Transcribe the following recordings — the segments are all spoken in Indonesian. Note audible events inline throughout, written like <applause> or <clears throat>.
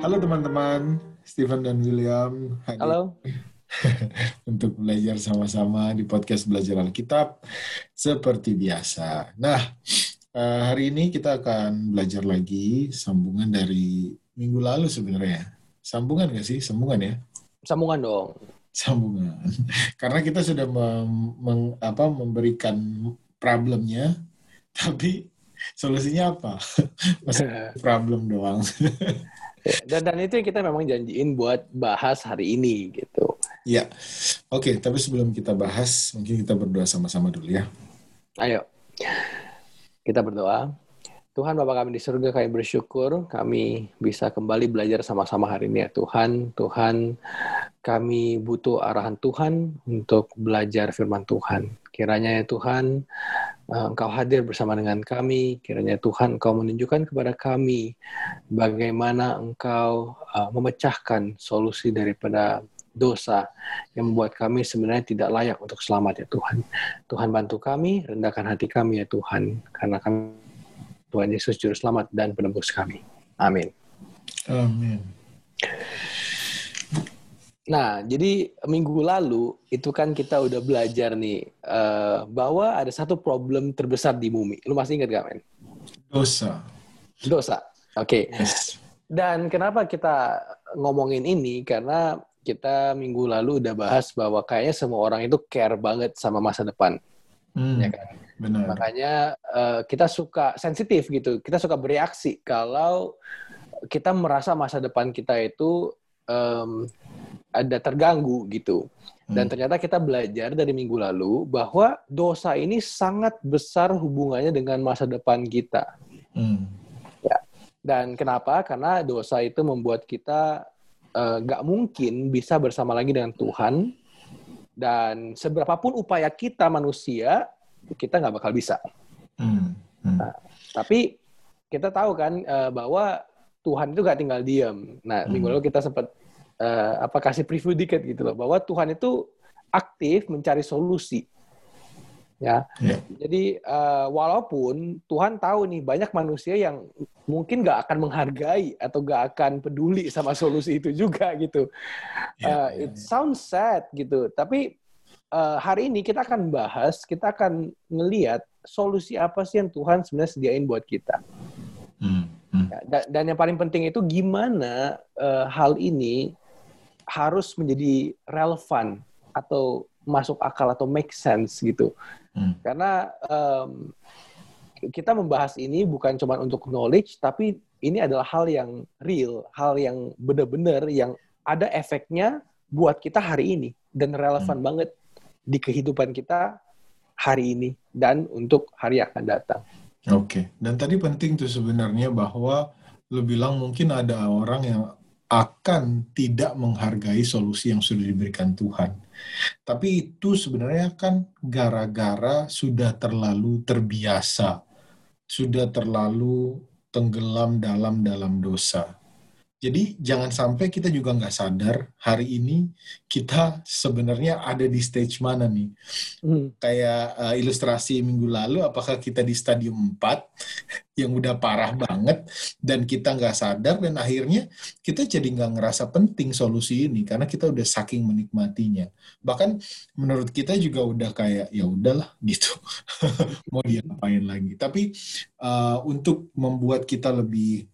Halo teman-teman, Stephen dan William. hadir Halo. <laughs> untuk belajar sama-sama di podcast Belajar Alkitab seperti biasa. Nah, eh, hari ini kita akan belajar lagi sambungan dari minggu lalu sebenarnya. Sambungan nggak sih? Sambungan ya? Sambungan dong. Sambungan. <laughs> Karena kita sudah mem- meng- apa, memberikan problemnya, tapi solusinya apa? <laughs> Masih problem doang. Dan dan itu yang kita memang janjiin buat bahas hari ini gitu. Ya, oke. Tapi sebelum kita bahas, mungkin kita berdoa sama-sama dulu ya. Ayo. Kita berdoa. Tuhan Bapa kami di surga, kami bersyukur kami bisa kembali belajar sama-sama hari ini ya Tuhan. Tuhan, kami butuh arahan Tuhan untuk belajar firman Tuhan. Kiranya ya Tuhan, Engkau hadir bersama dengan kami. Kiranya Tuhan Engkau menunjukkan kepada kami bagaimana Engkau eh, memecahkan solusi daripada dosa yang membuat kami sebenarnya tidak layak untuk selamat ya Tuhan. Tuhan bantu kami, rendahkan hati kami ya Tuhan, karena kami Tuhan Yesus Juru Selamat dan penebus kami. Amin. Amin. Nah, jadi minggu lalu itu kan kita udah belajar nih eh, bahwa ada satu problem terbesar di bumi. Lu masih ingat gak, men? Dosa. Dosa. Oke. Yes. Dan kenapa kita ngomongin ini? Karena kita minggu lalu udah bahas bahwa kayaknya semua orang itu care banget sama masa depan. Hmm, Ya kan? benar. Makanya eh, kita suka sensitif gitu. Kita suka bereaksi kalau kita merasa masa depan kita itu em, ada terganggu gitu. Dan Hmm. ternyata kita belajar dari minggu lalu bahwa dosa ini sangat besar hubungannya dengan masa depan kita. Hmm. Dan kenapa? Karena dosa itu membuat kita eh, nggak mungkin bisa bersama lagi dengan Tuhan. Dan seberapapun upaya kita manusia, kita nggak bakal bisa. Hmm. Hmm. Tapi kita tahu kan eh, bahwa Tuhan itu gak tinggal diam. Nah, Hmm. minggu lalu kita sempat eh, apa kasih preview dikit gitu loh, bahwa Tuhan itu aktif mencari solusi. Ya. Ya. Jadi eh, walaupun Tuhan tahu nih banyak manusia yang mungkin gak akan menghargai atau gak akan peduli sama solusi itu juga gitu. Ya, Eh, ya, it sounds sad gitu, tapi eh, hari ini kita akan bahas, kita akan ngeliat solusi apa sih yang Tuhan sebenarnya sediain buat kita. Hmm. Ya, Dan, dan yang paling penting itu gimana eh, hal ini harus menjadi relevan atau masuk akal atau make sense gitu. Hmm. Karena em, kita membahas ini bukan cuma untuk knowledge, tapi ini adalah hal yang real, hal yang benar-benar yang ada efeknya buat kita hari ini dan relevan banget di kehidupan kita hari ini dan untuk hari yang akan datang. Oke. Dan tadi penting tuh sebenarnya bahwa lu bilang mungkin ada orang yang akan tidak menghargai solusi yang sudah diberikan Tuhan. Tapi itu sebenarnya kan gara-gara sudah terlalu terbiasa, sudah terlalu tenggelam dalam dalam dosa. Jadi jangan sampai kita juga nggak sadar hari ini kita sebenarnya ada di stage mana nih. Hmm. Kayak uh, ilustrasi minggu lalu, apakah kita di stadium 4 <laughs> yang udah parah banget dan kita nggak sadar dan akhirnya kita jadi nggak ngerasa penting solusi ini karena kita udah saking menikmatinya. Bahkan menurut kita juga udah kayak ya udahlah <laughs> gitu. Mau diapain lagi. Tapi uh, untuk membuat kita lebih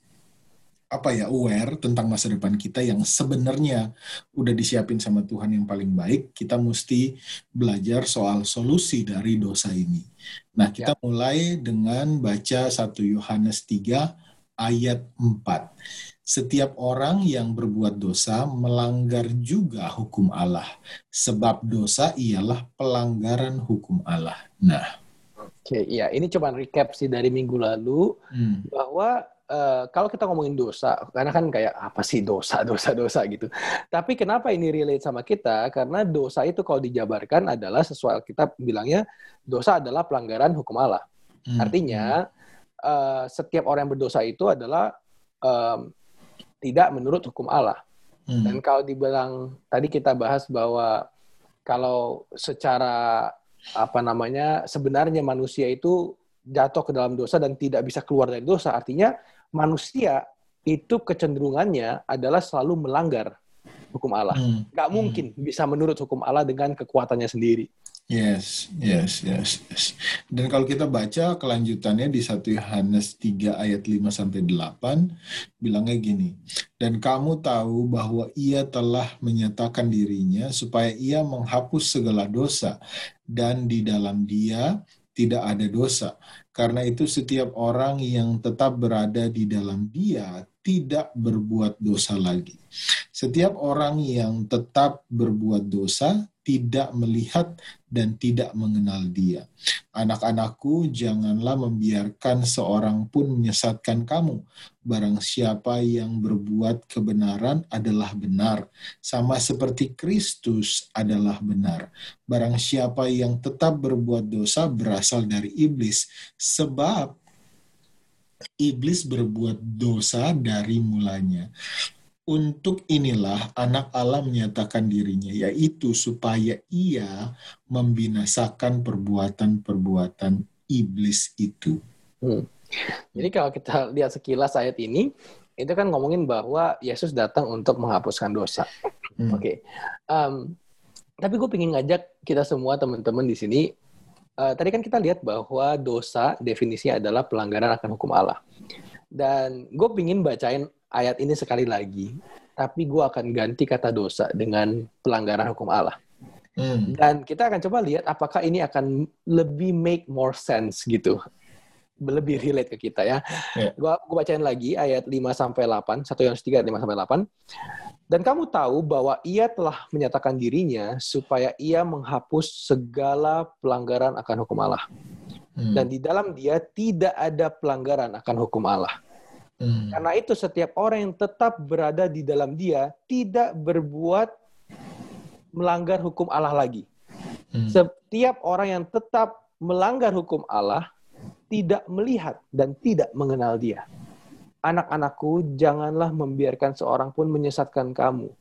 apa ya aware tentang masa depan kita yang sebenarnya udah disiapin sama Tuhan yang paling baik, kita mesti belajar soal solusi dari dosa ini. Nah, kita mulai dengan baca 1 Yohanes 3 ayat 4. Setiap orang yang berbuat dosa melanggar juga hukum Allah, sebab dosa ialah pelanggaran hukum Allah. Nah, Oke, iya ini cuma recap sih dari minggu lalu hmm, bahwa eh, kalau kita ngomongin dosa, karena kan kayak apa sih dosa, <laughs> dosa, dosa gitu. Tapi kenapa ini relate sama kita? Karena dosa itu kalau dijabarkan adalah sesuai kita bilangnya dosa adalah pelanggaran hukum Allah. hmm, Artinya eh, setiap orang yang berdosa itu adalah em, tidak menurut hukum Allah. hmm, Dan kalau dibilang tadi kita bahas bahwa kalau secara apa namanya sebenarnya manusia itu jatuh ke dalam dosa dan tidak bisa keluar dari dosa, artinya manusia itu kecenderungannya adalah selalu melanggar hukum Allah. Hmm. Gak mungkin bisa menurut hukum Allah dengan kekuatannya sendiri. Yes, yes, yes, yes. Dan kalau kita baca kelanjutannya di 1 Yohanes 3 ayat 5 sampai 8 bilangnya gini. Dan kamu tahu bahwa ia telah menyatakan dirinya supaya ia menghapus segala dosa dan di dalam dia tidak ada dosa. Karena itu setiap orang yang tetap berada di dalam dia tidak berbuat dosa lagi. Setiap orang yang tetap berbuat dosa tidak melihat dan tidak mengenal dia. Anak-anakku, janganlah membiarkan seorang pun menyesatkan kamu. Barang siapa yang berbuat kebenaran adalah benar, sama seperti Kristus adalah benar. Barang siapa yang tetap berbuat dosa berasal dari iblis, sebab iblis berbuat dosa dari mulanya untuk inilah anak Allah menyatakan dirinya, yaitu supaya ia membinasakan perbuatan-perbuatan iblis itu. Hmm. Jadi kalau kita lihat sekilas ayat ini, itu kan ngomongin bahwa Yesus datang untuk menghapuskan dosa. Hmm. Oke. Okay. Um, tapi gue pengen ngajak kita semua teman-teman di sini. Uh, tadi kan kita lihat bahwa dosa definisinya adalah pelanggaran akan hukum Allah. Dan gue pengen bacain ayat ini sekali lagi, tapi gue akan ganti kata dosa dengan pelanggaran hukum Allah. Hmm. Dan kita akan coba lihat apakah ini akan lebih make more sense gitu. Lebih relate ke kita ya. Yeah. Gua, gua bacain lagi ayat 5 sampai 8, 1 Yohanes 3 5 sampai 8. Dan kamu tahu bahwa ia telah menyatakan dirinya supaya ia menghapus segala pelanggaran akan hukum Allah. Hmm. Dan di dalam dia tidak ada pelanggaran akan hukum Allah. Hmm. Karena itu setiap orang yang tetap berada di dalam dia tidak berbuat melanggar hukum Allah lagi. Hmm. Setiap orang yang tetap melanggar hukum Allah tidak melihat dan tidak mengenal dia. Anak-anakku, janganlah membiarkan seorang pun menyesatkan kamu.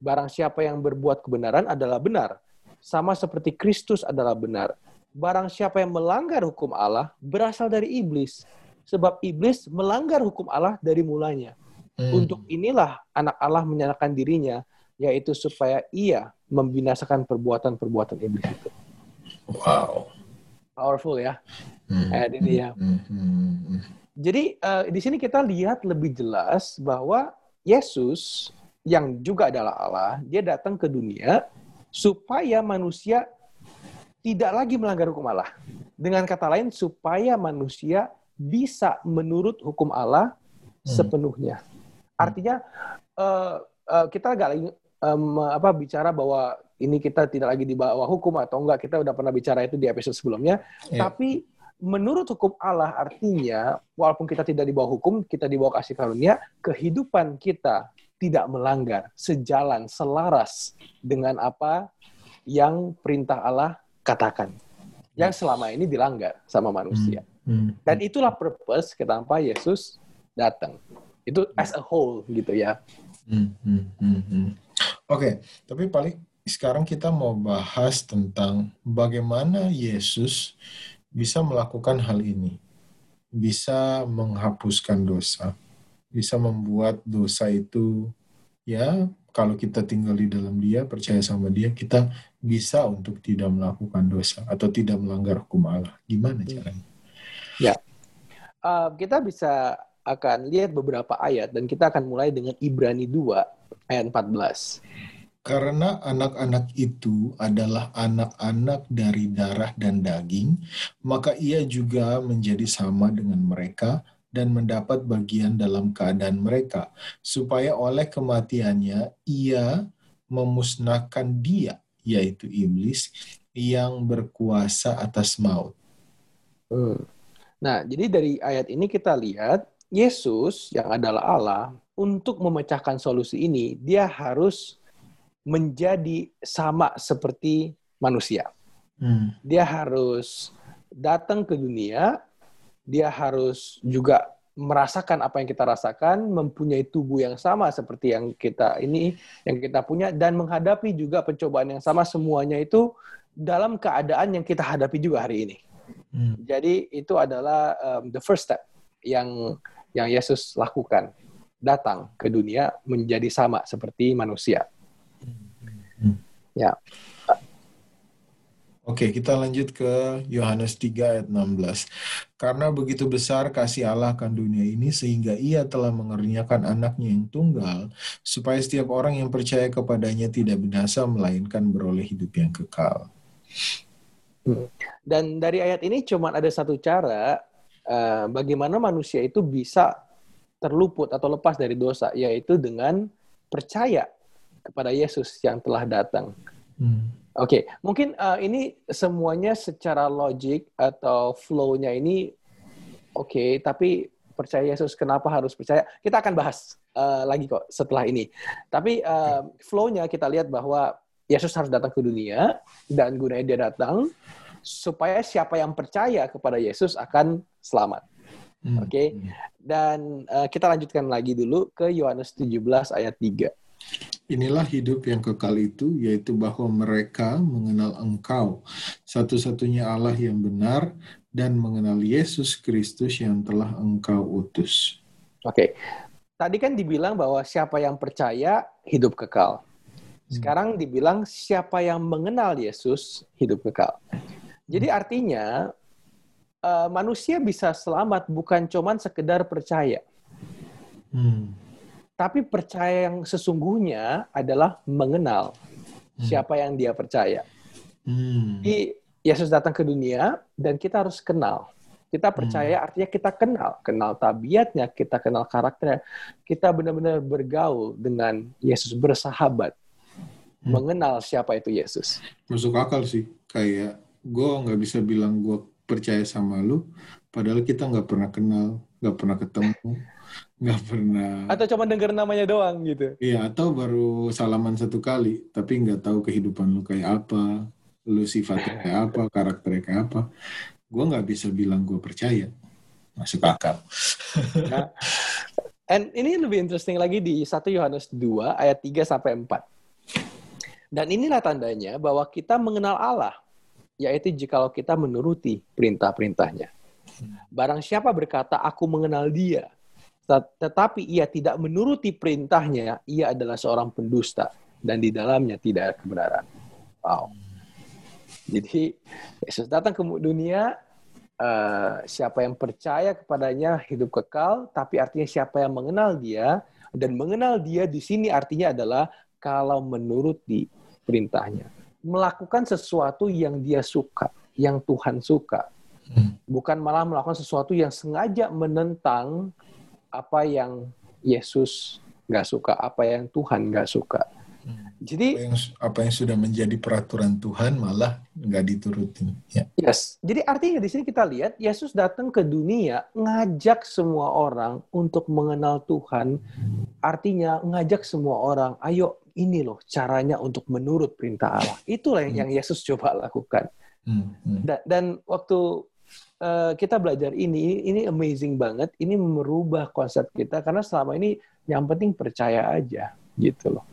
Barang siapa yang berbuat kebenaran adalah benar, sama seperti Kristus adalah benar. Barang siapa yang melanggar hukum Allah berasal dari iblis Sebab iblis melanggar hukum Allah dari mulanya. Hmm. Untuk inilah anak Allah menyatakan dirinya, yaitu supaya ia membinasakan perbuatan-perbuatan iblis itu. Wow. Powerful ya. Hmm. Ini ya. Hmm. Hmm. Jadi uh, di sini kita lihat lebih jelas bahwa Yesus yang juga adalah Allah, dia datang ke dunia supaya manusia tidak lagi melanggar hukum Allah. Dengan kata lain, supaya manusia bisa menurut hukum Allah hmm. sepenuhnya. Artinya uh, uh, kita agak lagi um, apa bicara bahwa ini kita tidak lagi di bawah hukum atau enggak kita udah pernah bicara itu di episode sebelumnya. Yeah. Tapi menurut hukum Allah artinya walaupun kita tidak di bawah hukum, kita di bawah kasih karunia, kehidupan kita tidak melanggar, sejalan, selaras dengan apa yang perintah Allah katakan. Yang selama ini dilanggar sama manusia. Hmm. Hmm. Dan itulah purpose kenapa Yesus datang. Itu as a whole gitu ya. Hmm, hmm, hmm, hmm. Oke, okay, tapi paling sekarang kita mau bahas tentang bagaimana Yesus bisa melakukan hal ini. Bisa menghapuskan dosa. Bisa membuat dosa itu ya kalau kita tinggal di dalam dia, percaya sama dia, kita bisa untuk tidak melakukan dosa atau tidak melanggar hukum Allah. Gimana hmm. caranya? Ya, uh, kita bisa akan lihat beberapa ayat dan kita akan mulai dengan Ibrani 2 ayat 14. Karena anak-anak itu adalah anak-anak dari darah dan daging, maka ia juga menjadi sama dengan mereka dan mendapat bagian dalam keadaan mereka, supaya oleh kematiannya ia memusnahkan dia, yaitu iblis, yang berkuasa atas maut. Hmm. Nah, jadi dari ayat ini kita lihat Yesus yang adalah Allah untuk memecahkan solusi ini dia harus menjadi sama seperti manusia. Hmm. Dia harus datang ke dunia, dia harus juga merasakan apa yang kita rasakan, mempunyai tubuh yang sama seperti yang kita ini, yang kita punya, dan menghadapi juga pencobaan yang sama semuanya itu dalam keadaan yang kita hadapi juga hari ini. Hmm. Jadi itu adalah um, the first step yang yang Yesus lakukan. datang ke dunia menjadi sama seperti manusia. Hmm. Ya. Oke, kita lanjut ke Yohanes 3 ayat 16. Karena begitu besar kasih Allah akan dunia ini sehingga ia telah mengerniakan anaknya yang tunggal supaya setiap orang yang percaya kepadanya tidak binasa melainkan beroleh hidup yang kekal. Dan dari ayat ini cuma ada satu cara uh, bagaimana manusia itu bisa terluput atau lepas dari dosa, yaitu dengan percaya kepada Yesus yang telah datang. Hmm. Oke, okay. mungkin uh, ini semuanya secara logik atau flow-nya ini oke, okay, tapi percaya Yesus kenapa harus percaya? Kita akan bahas uh, lagi kok setelah ini. Tapi uh, flow-nya kita lihat bahwa Yesus harus datang ke dunia dan gunanya dia datang supaya siapa yang percaya kepada Yesus akan selamat. Hmm. Oke. Okay? Dan uh, kita lanjutkan lagi dulu ke Yohanes 17 ayat 3. Inilah hidup yang kekal itu, yaitu bahwa mereka mengenal Engkau, satu-satunya Allah yang benar, dan mengenal Yesus Kristus yang telah Engkau utus. Oke, okay. tadi kan dibilang bahwa siapa yang percaya hidup kekal. Hmm. Sekarang dibilang siapa yang mengenal Yesus hidup kekal. Jadi hmm. artinya uh, manusia bisa selamat bukan cuman sekedar percaya. Hmm tapi percaya yang sesungguhnya adalah mengenal hmm. siapa yang dia percaya. Hmm. Jadi Yesus datang ke dunia dan kita harus kenal. Kita percaya hmm. artinya kita kenal, kenal tabiatnya, kita kenal karakternya, kita benar-benar bergaul dengan Yesus, bersahabat, hmm. mengenal siapa itu Yesus. Masuk akal sih, kayak gue nggak bisa bilang gue percaya sama lu, padahal kita nggak pernah kenal, nggak pernah ketemu nggak pernah. Atau cuma dengar namanya doang gitu? Iya atau baru salaman satu kali tapi nggak tahu kehidupan lu kayak apa lu sifatnya kayak <laughs> apa karakternya kayak apa. Gue nggak bisa bilang gue percaya. Masuk akal. Nah, <laughs> and ini lebih interesting lagi di 1 Yohanes 2 ayat 3 sampai 4 dan inilah tandanya bahwa kita mengenal Allah yaitu jikalau kita menuruti perintah-perintahnya. Barang siapa berkata aku mengenal dia tetapi ia tidak menuruti perintahnya, ia adalah seorang pendusta dan di dalamnya tidak ada kebenaran. Wow. Jadi Yesus datang ke dunia, uh, siapa yang percaya kepadanya hidup kekal, tapi artinya siapa yang mengenal dia dan mengenal dia di sini artinya adalah kalau menuruti perintahnya, melakukan sesuatu yang dia suka, yang Tuhan suka, hmm. bukan malah melakukan sesuatu yang sengaja menentang apa yang Yesus nggak suka, apa yang Tuhan nggak suka. Hmm. Jadi apa yang, apa yang sudah menjadi peraturan Tuhan malah nggak diturutin. Ya. Yes. Jadi artinya di sini kita lihat Yesus datang ke dunia ngajak semua orang untuk mengenal Tuhan. Artinya ngajak semua orang, ayo ini loh caranya untuk menurut perintah Allah. Itulah yang, hmm. Yesus coba lakukan. Hmm. Hmm. Dan, dan waktu uh, kita belajar ini, ini amazing banget. Ini merubah konsep kita karena selama ini yang penting percaya aja gitu loh.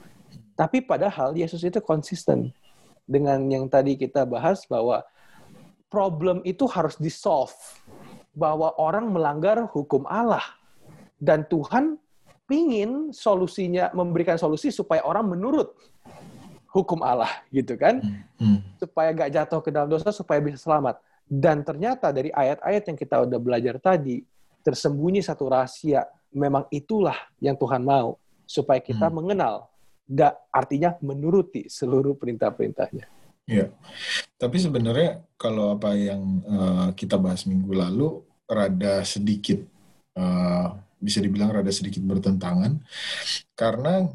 Tapi padahal Yesus itu konsisten dengan yang tadi kita bahas bahwa problem itu harus di solve bahwa orang melanggar hukum Allah dan Tuhan pingin solusinya memberikan solusi supaya orang menurut hukum Allah gitu kan hmm. Hmm. supaya gak jatuh ke dalam dosa supaya bisa selamat dan ternyata dari ayat-ayat yang kita udah belajar tadi, tersembunyi satu rahasia. Memang itulah yang Tuhan mau. Supaya kita hmm. mengenal. Da, artinya menuruti seluruh perintah-perintahnya. Ya, tapi sebenarnya kalau apa yang uh, kita bahas minggu lalu rada sedikit uh, bisa dibilang rada sedikit bertentangan karena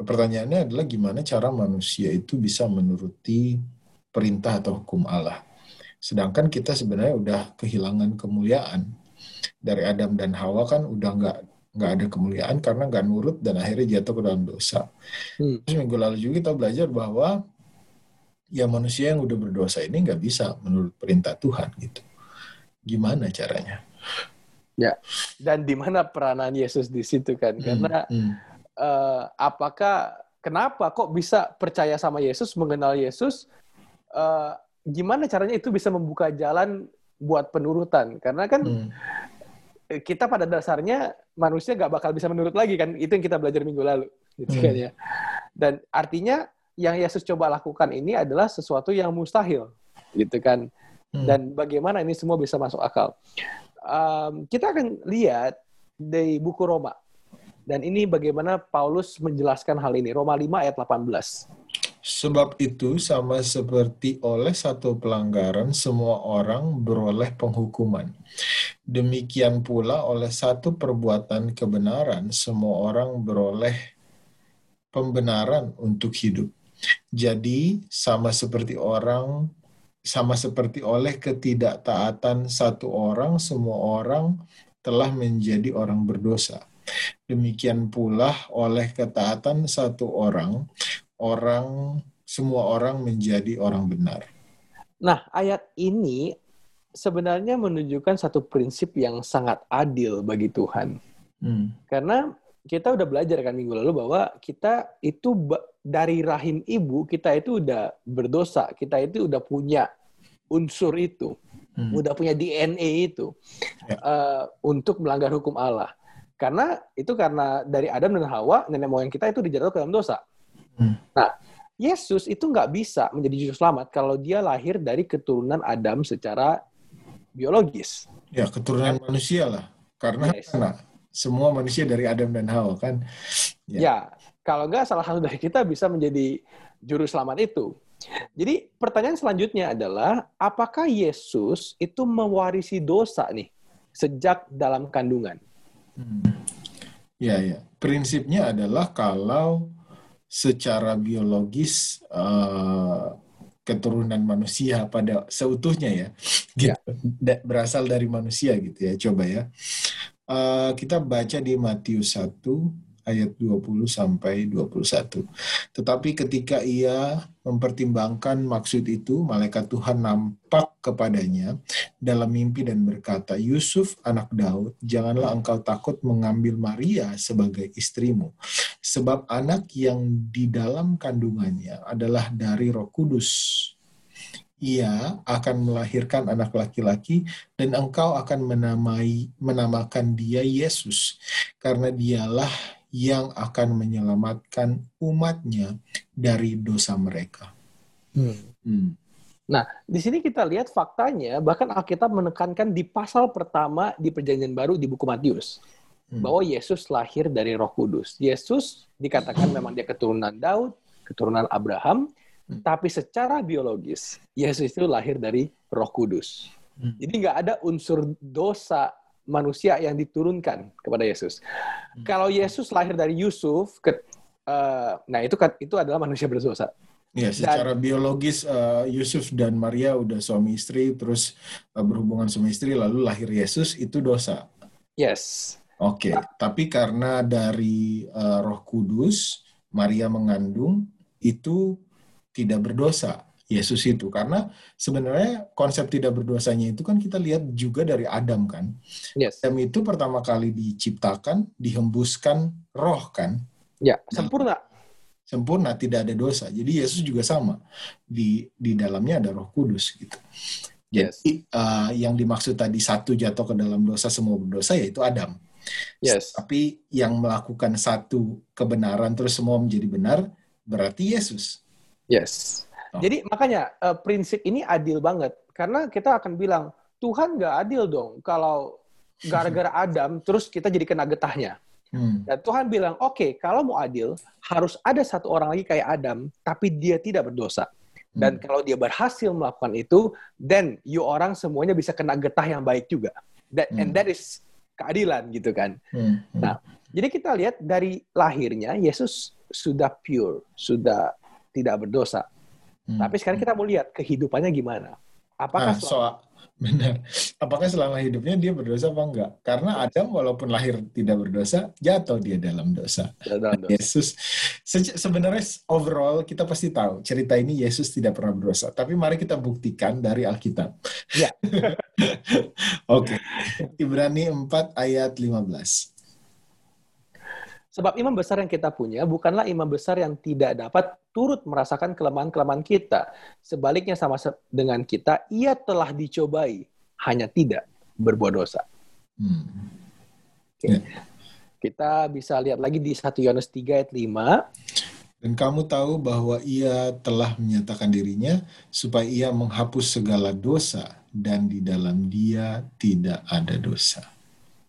pertanyaannya adalah gimana cara manusia itu bisa menuruti perintah atau hukum Allah. Sedangkan kita sebenarnya udah kehilangan kemuliaan. Dari Adam dan Hawa kan udah nggak nggak ada kemuliaan karena nggak nurut dan akhirnya jatuh ke dalam dosa. Hmm. Terus minggu lalu juga kita belajar bahwa ya manusia yang udah berdosa ini nggak bisa menurut perintah Tuhan gitu. Gimana caranya? Ya, dan di mana peranan Yesus di situ kan? Hmm. Karena hmm. Uh, apakah kenapa kok bisa percaya sama Yesus, mengenal Yesus, uh, gimana caranya itu bisa membuka jalan buat penurutan? Karena kan hmm. kita pada dasarnya manusia nggak bakal bisa menurut lagi kan? Itu yang kita belajar minggu lalu gitu kan ya. Dan artinya yang Yesus coba lakukan ini adalah sesuatu yang mustahil gitu kan? Hmm. dan bagaimana ini semua bisa masuk akal? Um, kita akan lihat di buku Roma. Dan ini bagaimana Paulus menjelaskan hal ini. Roma 5 ayat 18 Sebab itu sama seperti oleh satu pelanggaran semua orang beroleh penghukuman. Demikian pula oleh satu perbuatan kebenaran semua orang beroleh pembenaran untuk hidup. Jadi sama seperti orang sama seperti oleh ketidaktaatan satu orang semua orang telah menjadi orang berdosa. Demikian pula oleh ketaatan satu orang orang semua orang menjadi orang benar. Nah, ayat ini sebenarnya menunjukkan satu prinsip yang sangat adil bagi Tuhan. Hmm. Karena kita udah belajar kan minggu lalu bahwa kita itu dari rahim ibu kita itu udah berdosa, kita itu udah punya unsur itu, Hmm. udah punya DNA itu Ya. eh, untuk melanggar hukum Allah. Karena itu karena dari Adam dan Hawa nenek moyang kita itu dijatuhkan ke dalam dosa. Hmm. Nah, Yesus itu nggak bisa menjadi juru selamat kalau dia lahir dari keturunan Adam secara biologis. Ya, keturunan manusia lah. Karena Yes. karena semua manusia dari Adam dan Hawa kan. Ya. Ya, kalau nggak salah satu dari kita bisa menjadi juru selamat itu. Jadi pertanyaan selanjutnya adalah apakah Yesus itu mewarisi dosa nih sejak dalam kandungan? Hmm. Ya, ya. Prinsipnya adalah kalau secara biologis eh, keturunan manusia pada seutuhnya ya, gitu. Da- berasal dari manusia gitu ya. Coba ya. Eh, kita baca di Matius 1 ayat 20 sampai 21. Tetapi ketika ia mempertimbangkan maksud itu, malaikat Tuhan nampak kepadanya dalam mimpi dan berkata, Yusuf anak Daud, janganlah engkau takut mengambil Maria sebagai istrimu, sebab anak yang di dalam kandungannya adalah dari roh kudus. Ia akan melahirkan anak laki-laki dan engkau akan menamai, menamakan dia Yesus, karena dialah yang akan menyelamatkan umatnya dari dosa mereka. Hmm. Nah, di sini kita lihat faktanya, bahkan Alkitab menekankan di pasal pertama di Perjanjian Baru di buku Matius, Hmm. bahwa Yesus lahir dari Roh Kudus. Yesus dikatakan memang dia keturunan Daud, keturunan Abraham, Hmm. tapi secara biologis Yesus itu lahir dari Roh Kudus. Hmm. Jadi nggak ada unsur dosa manusia yang diturunkan kepada Yesus. Hmm. Kalau Yesus lahir dari Yusuf, ke, eh, nah itu itu adalah manusia berdosa. Ya, secara biologis eh, Yusuf dan Maria udah suami istri, terus eh, berhubungan suami istri, lalu lahir Yesus itu dosa. Yes. Oke, tapi karena dari eh, Roh Kudus Maria mengandung itu tidak berdosa Yesus itu karena sebenarnya konsep tidak berdosanya itu kan kita lihat juga dari Adam kan. Yes. Adam itu pertama kali diciptakan, dihembuskan roh kan, Ya, sempurna. sempurna tidak ada dosa. Jadi Yesus juga sama di di dalamnya ada Roh Kudus gitu. Jadi eh, yang dimaksud tadi satu jatuh ke dalam dosa semua berdosa yaitu Adam. Yes. Tapi yang melakukan satu kebenaran terus semua menjadi benar berarti Yesus. Yes. Oh. Jadi makanya eh, prinsip ini adil banget karena kita akan bilang Tuhan nggak adil dong kalau gara-gara <laughs> Adam terus kita jadi kena getahnya. Hmm. Dan Tuhan bilang, oke, kalau mau adil, harus ada satu orang lagi kayak Adam, tapi dia tidak berdosa. Dan Hmm. kalau dia berhasil melakukan itu, then you orang semuanya bisa kena getah yang baik juga. That, And Hmm. that is keadilan gitu kan. Hmm. Hmm. Nah, Jadi kita lihat dari lahirnya, Yesus sudah pure, sudah tidak berdosa. Hmm. Tapi sekarang kita mau lihat kehidupannya gimana. Apakah Ah, soal <laughs> benar. Apakah selama hidupnya dia berdosa apa enggak? Karena Adam walaupun lahir tidak berdosa, jatuh dia dalam dosa. dalam dosa? Yesus se- sebenarnya overall kita pasti tahu cerita ini Yesus tidak pernah berdosa. Tapi mari kita buktikan dari Alkitab. Ya. <laughs> Oke. Ibrani 4 ayat 15. Sebab imam besar yang kita punya bukanlah imam besar yang tidak dapat turut merasakan kelemahan-kelemahan kita. Sebaliknya sama dengan kita, ia telah dicobai, hanya tidak berbuat dosa. Hmm. Okay. Ya. Kita bisa lihat lagi di 1 Yohanes 3 ayat 5. Dan kamu tahu bahwa ia telah menyatakan dirinya supaya ia menghapus segala dosa dan di dalam dia tidak ada dosa.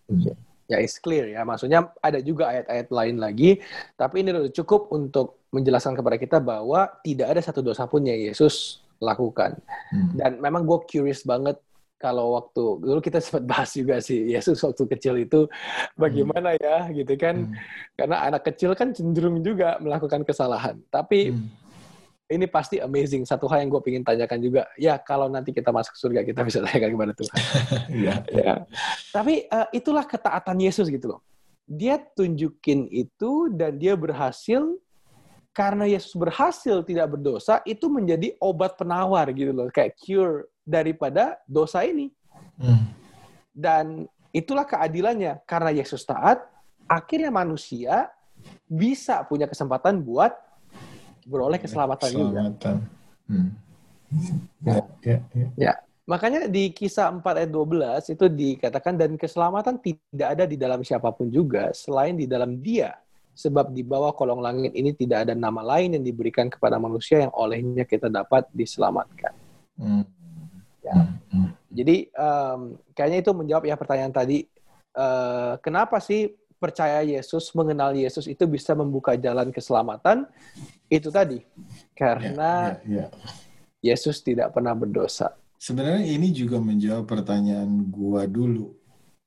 Hmm. Ya, is clear ya. Maksudnya ada juga ayat-ayat lain lagi, tapi ini sudah cukup untuk menjelaskan kepada kita bahwa tidak ada satu dosa pun yang Yesus lakukan. Hmm. Dan memang gue curious banget kalau waktu dulu kita <laughs> sempat bahas juga sih Yesus waktu kecil itu bagaimana hmm. ya gitu kan hmm. karena anak kecil kan cenderung juga melakukan kesalahan tapi hmm. Ini pasti amazing satu hal yang gue ingin tanyakan juga ya kalau nanti kita masuk surga kita bisa <laughs> tanyakan kepada Tuhan <laughs> ya. ya tapi uh, itulah ketaatan Yesus gitu loh dia tunjukin itu dan dia berhasil karena Yesus berhasil tidak berdosa itu menjadi obat penawar gitu loh kayak cure daripada dosa ini. Hmm. Dan itulah keadilannya. Karena Yesus taat, akhirnya manusia bisa punya kesempatan buat beroleh keselamatan, keselamatan. juga. Hmm. Ya, ya, ya. ya. Makanya di kisah 4 ayat 12 itu dikatakan dan keselamatan tidak ada di dalam siapa pun juga selain di dalam dia. Sebab di bawah kolong langit ini tidak ada nama lain yang diberikan kepada manusia yang olehnya kita dapat diselamatkan. Hmm. Ya. Hmm. Jadi um, kayaknya itu menjawab ya pertanyaan tadi. Uh, kenapa sih percaya Yesus, mengenal Yesus itu bisa membuka jalan keselamatan? Itu tadi. Karena ya, ya, ya. Yesus tidak pernah berdosa. Sebenarnya ini juga menjawab pertanyaan gua dulu.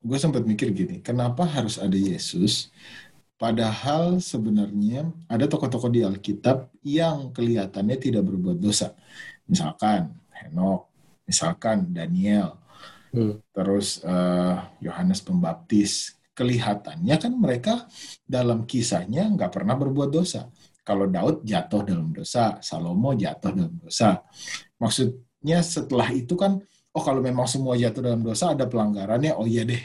Gue sempat mikir gini, kenapa harus ada Yesus? Padahal sebenarnya ada tokoh-tokoh di Alkitab yang kelihatannya tidak berbuat dosa. Misalkan Henok, misalkan Daniel, hmm. terus eh, Yohanes uh, Pembaptis, kelihatannya kan mereka dalam kisahnya nggak pernah berbuat dosa. Kalau Daud jatuh dalam dosa, Salomo jatuh dalam dosa. Maksudnya setelah itu kan, oh kalau memang semua jatuh dalam dosa ada pelanggarannya, oh iya deh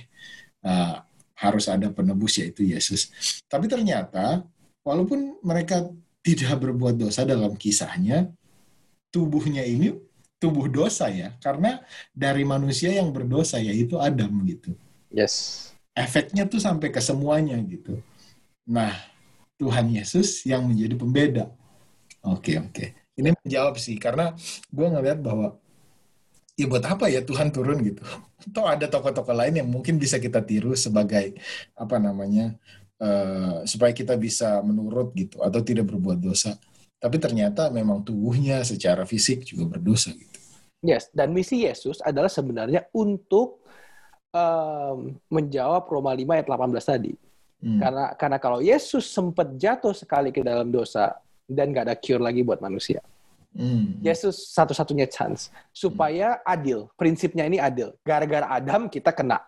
uh, harus ada penebus yaitu Yesus. Tapi ternyata walaupun mereka tidak berbuat dosa dalam kisahnya, tubuhnya ini tubuh dosa ya karena dari manusia yang berdosa yaitu Adam gitu. Yes. Efeknya tuh sampai ke semuanya gitu. Nah, Tuhan Yesus yang menjadi pembeda. Oke, okay, oke. Okay. Ini menjawab sih karena gue ngeliat bahwa ya buat apa ya Tuhan turun gitu. <laughs> Atau ada tokoh-tokoh lain yang mungkin bisa kita tiru sebagai apa namanya uh, supaya kita bisa menurut gitu atau tidak berbuat dosa. Tapi ternyata memang tubuhnya secara fisik juga berdosa gitu. Yes, dan misi Yesus adalah sebenarnya untuk um, menjawab Roma 5 ayat 18 tadi. Hmm. Karena karena kalau Yesus sempat jatuh sekali ke dalam dosa dan nggak ada cure lagi buat manusia. Hmm. Yesus satu-satunya chance supaya adil. Prinsipnya ini adil. Gara-gara Adam kita kena.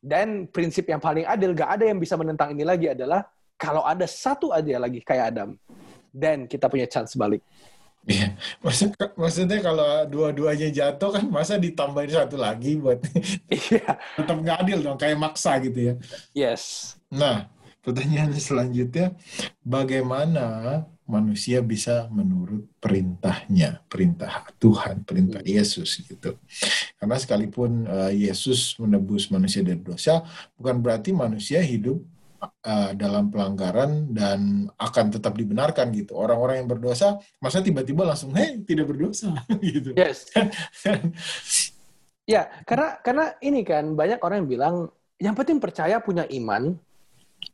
Dan prinsip yang paling adil, gak ada yang bisa menentang ini lagi adalah kalau ada satu aja lagi kayak Adam, dan kita punya chance balik. Iya, maksud, maksudnya kalau dua-duanya jatuh kan masa ditambahin satu lagi buat <laughs> iya. tetap nggak adil dong, kayak maksa gitu ya. Yes. Nah, pertanyaan selanjutnya, bagaimana manusia bisa menurut perintahnya, perintah Tuhan, perintah hmm. Yesus gitu. Karena sekalipun uh, Yesus menebus manusia dari dosa, bukan berarti manusia hidup uh, dalam pelanggaran dan akan tetap dibenarkan gitu. Orang-orang yang berdosa masa tiba-tiba langsung hei tidak berdosa <laughs> gitu. Yes. <laughs> ya, karena karena ini kan banyak orang yang bilang yang penting percaya punya iman.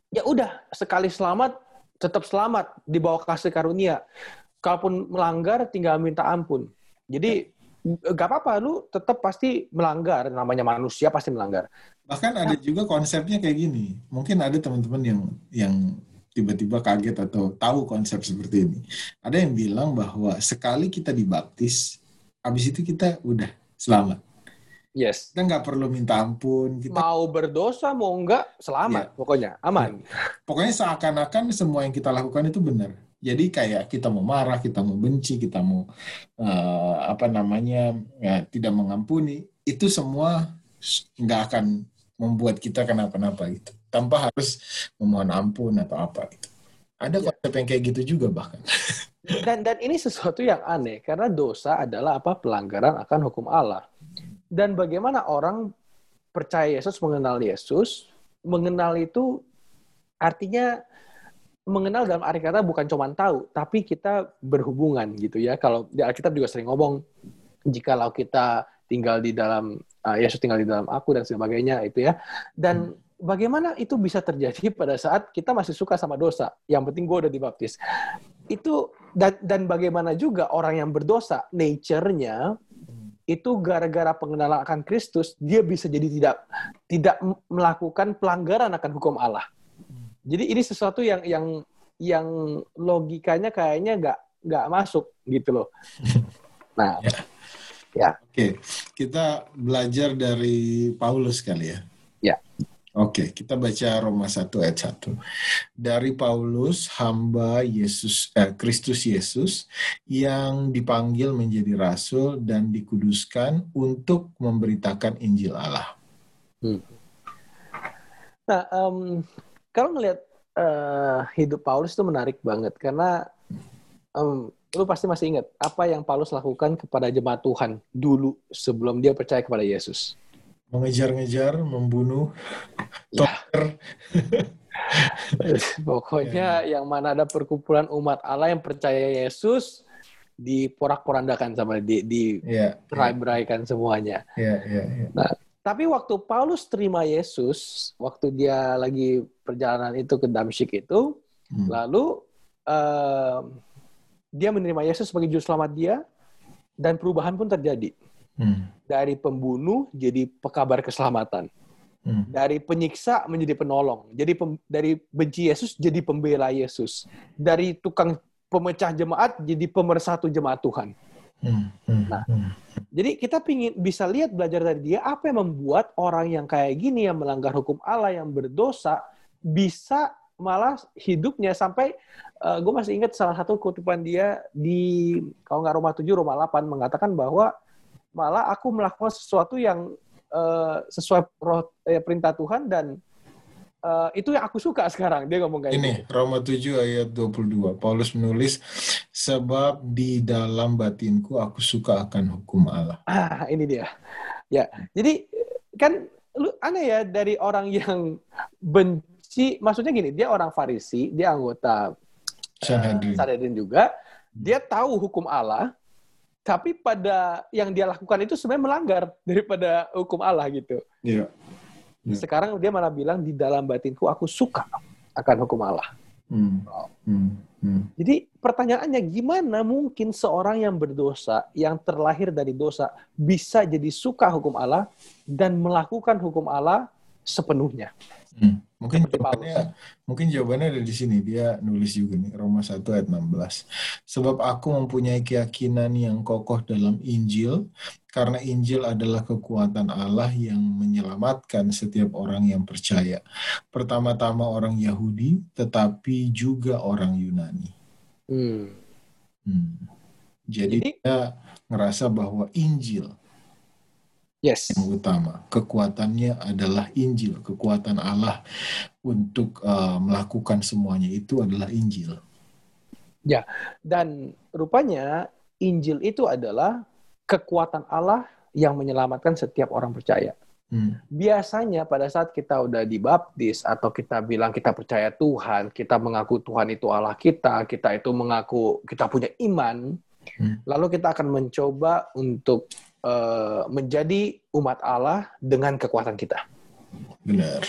Ya udah, sekali selamat tetap selamat di bawah kasih karunia. Kalaupun melanggar tinggal minta ampun. Jadi gak apa-apa lu tetap pasti melanggar namanya manusia pasti melanggar Bahkan ada juga konsepnya kayak gini. Mungkin ada teman-teman yang yang tiba-tiba kaget atau tahu konsep seperti ini. Ada yang bilang bahwa sekali kita dibaptis, habis itu kita udah selamat. Yes. Kita nggak perlu minta ampun. Kita... Mau berdosa, mau enggak, selamat. Ya. Pokoknya, aman. Ya. Pokoknya seakan-akan semua yang kita lakukan itu benar. Jadi kayak kita mau marah, kita mau benci, kita mau uh, apa namanya ya, tidak mengampuni, itu semua nggak akan membuat kita kenapa-napa gitu. Tanpa harus memohon ampun atau apa gitu. Ada ya. konsep yang kayak gitu juga bahkan. Dan dan <laughs> ini sesuatu yang aneh karena dosa adalah apa? Pelanggaran akan hukum Allah. Dan bagaimana orang percaya Yesus mengenal Yesus mengenal itu artinya mengenal dalam arti kata bukan cuma tahu, tapi kita berhubungan gitu ya. Kalau di Alkitab juga sering ngomong, jikalau kita tinggal di dalam uh, Yesus tinggal di dalam aku dan sebagainya itu ya. Dan hmm. bagaimana itu bisa terjadi <laughs> pada saat kita masih suka sama dosa? Yang penting gue udah dibaptis. Itu dan, dan bagaimana juga orang yang berdosa, nature-nya itu gara-gara pengenalan akan Kristus dia bisa jadi tidak tidak melakukan pelanggaran akan hukum Allah. Jadi ini sesuatu yang yang yang logikanya kayaknya nggak nggak masuk gitu loh. <laughs> Nah, ya. ya. Oke, kita belajar dari Paulus kali ya. Ya. Oke, kita baca Roma 1 ayat 1. Dari Paulus, hamba Yesus eh, Kristus Yesus yang dipanggil menjadi rasul dan dikuduskan untuk memberitakan Injil Allah. Hmm. Nah, um, kalau ngelihat uh, hidup Paulus itu menarik banget karena um, lu pasti masih ingat apa yang Paulus lakukan kepada jemaat Tuhan dulu sebelum dia percaya kepada Yesus mengejar-ngejar, membunuh, ya. <laughs> Pokoknya ya. yang mana ada perkumpulan umat Allah yang percaya Yesus diporak-porandakan sama di di ya, beraikan ya. semuanya. Ya, ya, ya. Nah, tapi waktu Paulus terima Yesus, waktu dia lagi perjalanan itu ke Damsyik itu, hmm. lalu uh, dia menerima Yesus sebagai juru selamat dia dan perubahan pun terjadi. Hmm. Dari pembunuh jadi pekabar keselamatan. Hmm. Dari penyiksa menjadi penolong. Jadi pem, dari benci Yesus jadi pembela Yesus. Dari tukang pemecah jemaat jadi pemersatu jemaat Tuhan. Hmm. Hmm. Nah, hmm. jadi kita pingin bisa lihat belajar dari dia apa yang membuat orang yang kayak gini yang melanggar hukum Allah yang berdosa bisa malah hidupnya sampai uh, eh, gue masih ingat salah satu kutipan dia di kalau nggak Roma 7 Roma 8 mengatakan bahwa malah aku melakukan sesuatu yang uh, sesuai roh, eh, perintah Tuhan dan uh, itu yang aku suka <laughs> sekarang. Dia ngomong kayak ini gitu. Roma 7 ayat 22 Paulus menulis sebab di dalam batinku aku suka akan hukum Allah. Ah ini dia. Ya jadi kan lu aneh ya dari orang yang benci maksudnya gini dia orang Farisi dia anggota Sanhedrin, uh, Sanhedrin juga dia tahu hukum Allah tapi pada yang dia lakukan itu sebenarnya melanggar <laughs> daripada hukum Allah gitu. Iya. Yeah. Sekarang dia malah bilang di dalam batinku aku suka akan hukum Allah. Hmm. Hmm. Hmm. Jadi pertanyaannya gimana mungkin seorang yang berdosa, yang terlahir dari dosa, bisa jadi suka hukum Allah dan melakukan hukum Allah sepenuhnya? Hmm. Mungkin jawabannya, mungkin jawabannya ada di sini. Dia nulis juga nih, Roma 1 ayat 16. Sebab aku mempunyai keyakinan yang kokoh dalam Injil, karena Injil adalah kekuatan Allah yang menyelamatkan setiap orang yang percaya. Pertama-tama orang Yahudi, tetapi juga orang Yunani. Hmm. Hmm. Jadi, Jadi dia ngerasa bahwa Injil Yes. Yang utama, kekuatannya adalah Injil, kekuatan Allah untuk uh, melakukan semuanya itu adalah Injil. Ya, dan rupanya Injil itu adalah kekuatan Allah yang menyelamatkan setiap orang percaya. Hmm. Biasanya pada saat kita udah dibaptis atau kita bilang kita percaya Tuhan, kita mengaku Tuhan itu Allah kita, kita itu mengaku kita punya iman, hmm. lalu kita akan mencoba untuk uh, menjadi umat Allah dengan kekuatan kita. Benar.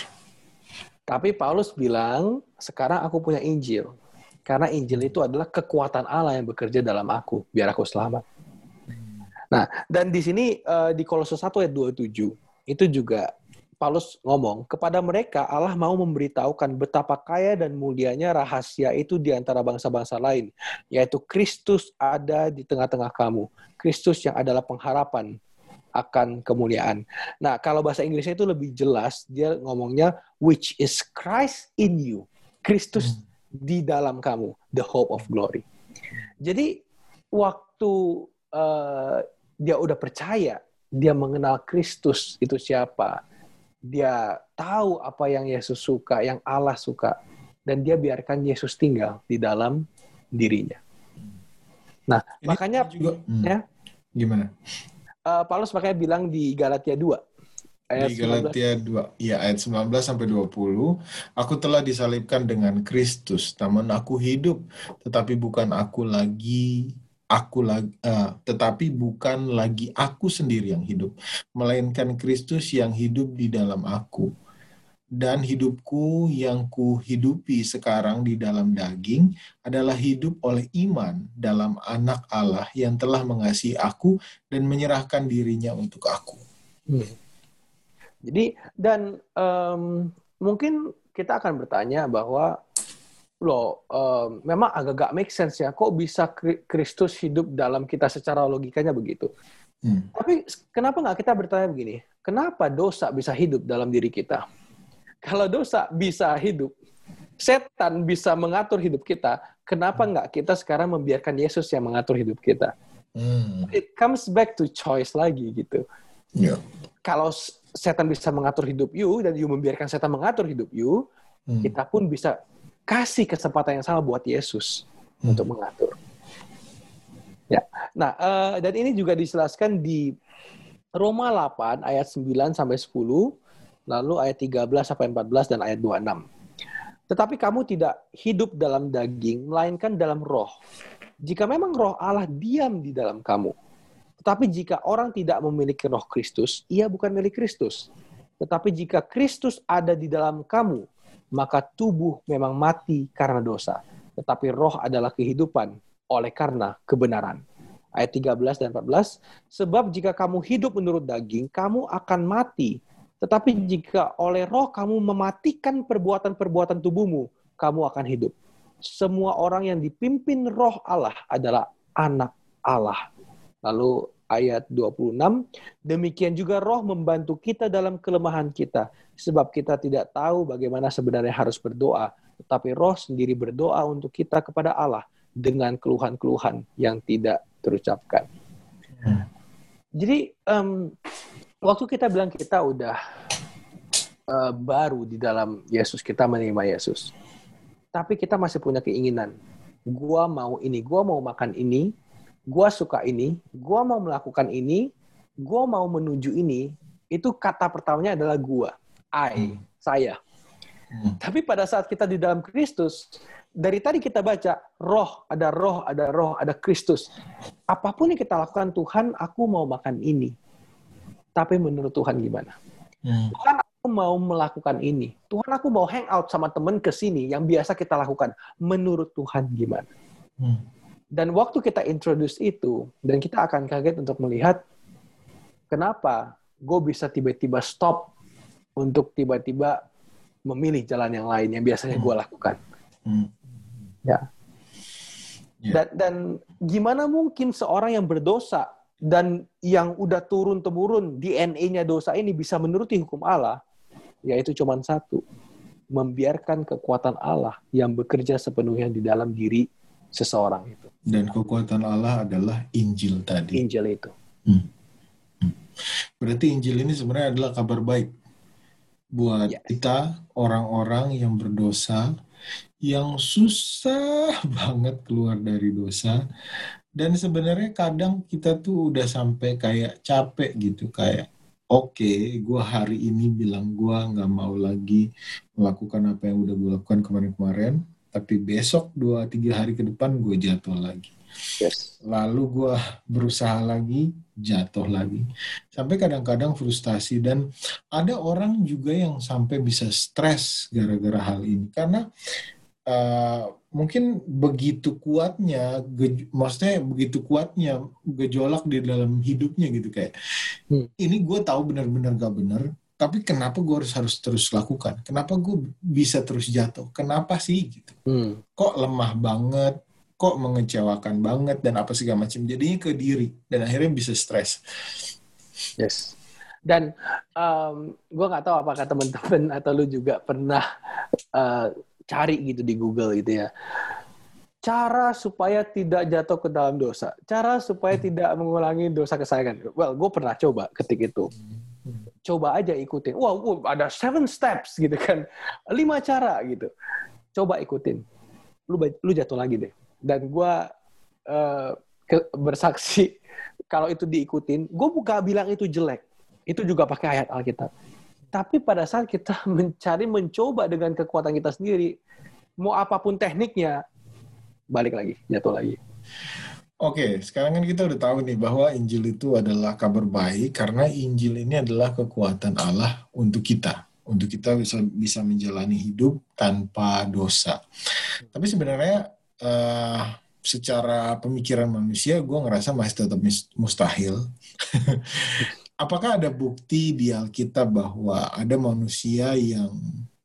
Tapi Paulus bilang, sekarang aku punya Injil. Karena Injil itu adalah kekuatan Allah yang bekerja dalam aku, biar aku selamat. Nah, dan di sini uh, di Kolose 1 ayat 27, itu juga Paulus ngomong, kepada mereka Allah mau memberitahukan betapa kaya dan mulianya rahasia itu di antara bangsa-bangsa lain, yaitu Kristus ada di tengah-tengah kamu. Kristus yang adalah pengharapan akan kemuliaan. Nah, kalau bahasa Inggrisnya itu lebih jelas, dia ngomongnya which is Christ in you. Kristus hmm. di dalam kamu, the hope of glory. Jadi waktu uh, dia udah percaya, dia mengenal Kristus itu siapa, dia tahu apa yang Yesus suka, yang Allah suka, dan dia biarkan Yesus tinggal di dalam dirinya. Nah, Ini makanya juga, hmm. ya. Gimana? Uh, Paulus makanya bilang di Galatia 2 ayat di Galatia 2 ya ayat 19 sampai 20 aku telah disalibkan dengan Kristus namun aku hidup tetapi bukan aku lagi aku lagi uh, tetapi bukan lagi aku sendiri yang hidup melainkan Kristus yang hidup di dalam aku dan hidupku yang kuhidupi sekarang di dalam daging adalah hidup oleh iman dalam anak Allah yang telah mengasihi aku dan menyerahkan dirinya untuk aku. Hmm. Jadi dan um, mungkin kita akan bertanya bahwa loh um, memang agak gak make sense ya kok bisa Kristus hidup dalam kita secara logikanya begitu. Hmm. Tapi kenapa nggak kita bertanya begini? Kenapa dosa bisa hidup dalam diri kita? Kalau dosa bisa hidup, setan bisa mengatur hidup kita. Kenapa hmm. nggak kita sekarang membiarkan Yesus yang mengatur hidup kita? Hmm. It comes back to choice lagi gitu. Yeah. Kalau setan bisa mengatur hidup you dan you membiarkan setan mengatur hidup you, hmm. kita pun bisa kasih kesempatan yang sama buat Yesus hmm. untuk mengatur. Ya. Nah, uh, dan ini juga dijelaskan di Roma 8 ayat 9 sampai 10, lalu ayat 13 sampai 14 dan ayat 26. Tetapi kamu tidak hidup dalam daging, melainkan dalam roh. Jika memang roh Allah diam di dalam kamu, tetapi jika orang tidak memiliki roh Kristus, ia bukan milik Kristus. Tetapi jika Kristus ada di dalam kamu, maka tubuh memang mati karena dosa. Tetapi roh adalah kehidupan oleh karena kebenaran. Ayat 13 dan 14, sebab jika kamu hidup menurut daging, kamu akan mati. Tetapi jika oleh roh kamu mematikan perbuatan-perbuatan tubuhmu, kamu akan hidup. Semua orang yang dipimpin roh Allah adalah anak Allah. Lalu ayat 26, demikian juga roh membantu kita dalam kelemahan kita, sebab kita tidak tahu bagaimana sebenarnya harus berdoa, tetapi roh sendiri berdoa untuk kita kepada Allah dengan keluhan-keluhan yang tidak terucapkan. Hmm. Jadi um, waktu kita bilang kita udah uh, baru di dalam Yesus, kita menerima Yesus, tapi kita masih punya keinginan. Gua mau ini, gua mau makan ini, gua suka ini, gua mau melakukan ini, gua mau menuju ini, itu kata pertamanya adalah gua, I, hmm. saya. Hmm. Tapi pada saat kita di dalam Kristus, dari tadi kita baca roh, ada roh, ada roh, ada Kristus. Apa pun yang kita lakukan, Tuhan, aku mau makan ini. Tapi menurut Tuhan gimana? Hmm. Tuhan, aku mau melakukan ini. Tuhan, aku mau hang out sama temen ke sini yang biasa kita lakukan. Menurut Tuhan gimana? Hmm. Dan waktu kita introduce itu, dan kita akan kaget untuk melihat kenapa gue bisa tiba-tiba stop untuk tiba-tiba memilih jalan yang lain yang biasanya gue hmm. lakukan. Hmm. Ya. Yeah. Dan, dan gimana mungkin seorang yang berdosa dan yang udah turun temurun DNA-nya dosa ini bisa menuruti hukum Allah, yaitu cuma satu, membiarkan kekuatan Allah yang bekerja sepenuhnya di dalam diri seseorang itu. Dan kekuatan Allah adalah Injil tadi. Injil itu. Hmm. hmm. Berarti Injil ini sebenarnya adalah kabar baik buat ya. kita orang-orang yang berdosa yang susah <laughs> banget keluar dari dosa dan sebenarnya kadang kita tuh udah sampai kayak capek gitu kayak oke okay, gue hari ini bilang gue nggak mau lagi melakukan apa yang udah gue lakukan kemarin-kemarin tapi besok dua tiga hari ke depan gue jatuh lagi yes. lalu gue berusaha lagi jatuh lagi sampai kadang-kadang frustasi dan ada orang juga yang sampai bisa stres gara-gara hal ini karena uh, mungkin begitu kuatnya ge, maksudnya begitu kuatnya gejolak di dalam hidupnya gitu kayak hmm. ini gue tahu benar-benar gak benar tapi kenapa gue harus harus terus lakukan? Kenapa gue bisa terus jatuh? Kenapa sih gitu? Hmm. kok lemah banget? Kok mengecewakan banget? Dan apa segala macam. Jadinya ke diri. Dan akhirnya bisa stres. Yes. Dan um, gue nggak tahu apakah teman-teman <laughs> atau lu juga pernah uh, cari gitu di Google gitu ya. Cara supaya tidak jatuh ke dalam dosa, cara supaya tidak mengulangi dosa kesayangan. Well, gue pernah coba ketik itu coba aja ikutin. Wah, wow, ada seven steps gitu kan, <laughs> lima cara gitu. Coba ikutin. Lu lu jatuh lagi deh. Dan gue uh, bersaksi <laughs> kalau itu diikutin, gue buka bilang itu jelek. Itu juga pakai ayat Alkitab. Tapi pada saat kita <laughs> mencari mencoba dengan kekuatan kita sendiri, mau apa pun tekniknya, balik lagi, jatuh lagi. Oke, sekarang kan kita udah tahu nih bahwa Injil itu adalah kabar baik karena Injil ini adalah kekuatan Allah untuk kita, untuk kita bisa bisa menjalani hidup tanpa dosa. Tapi sebenarnya uh, secara pemikiran manusia, gue ngerasa masih tetap mustahil. <laughs> Apakah ada bukti di Alkitab bahwa ada manusia yang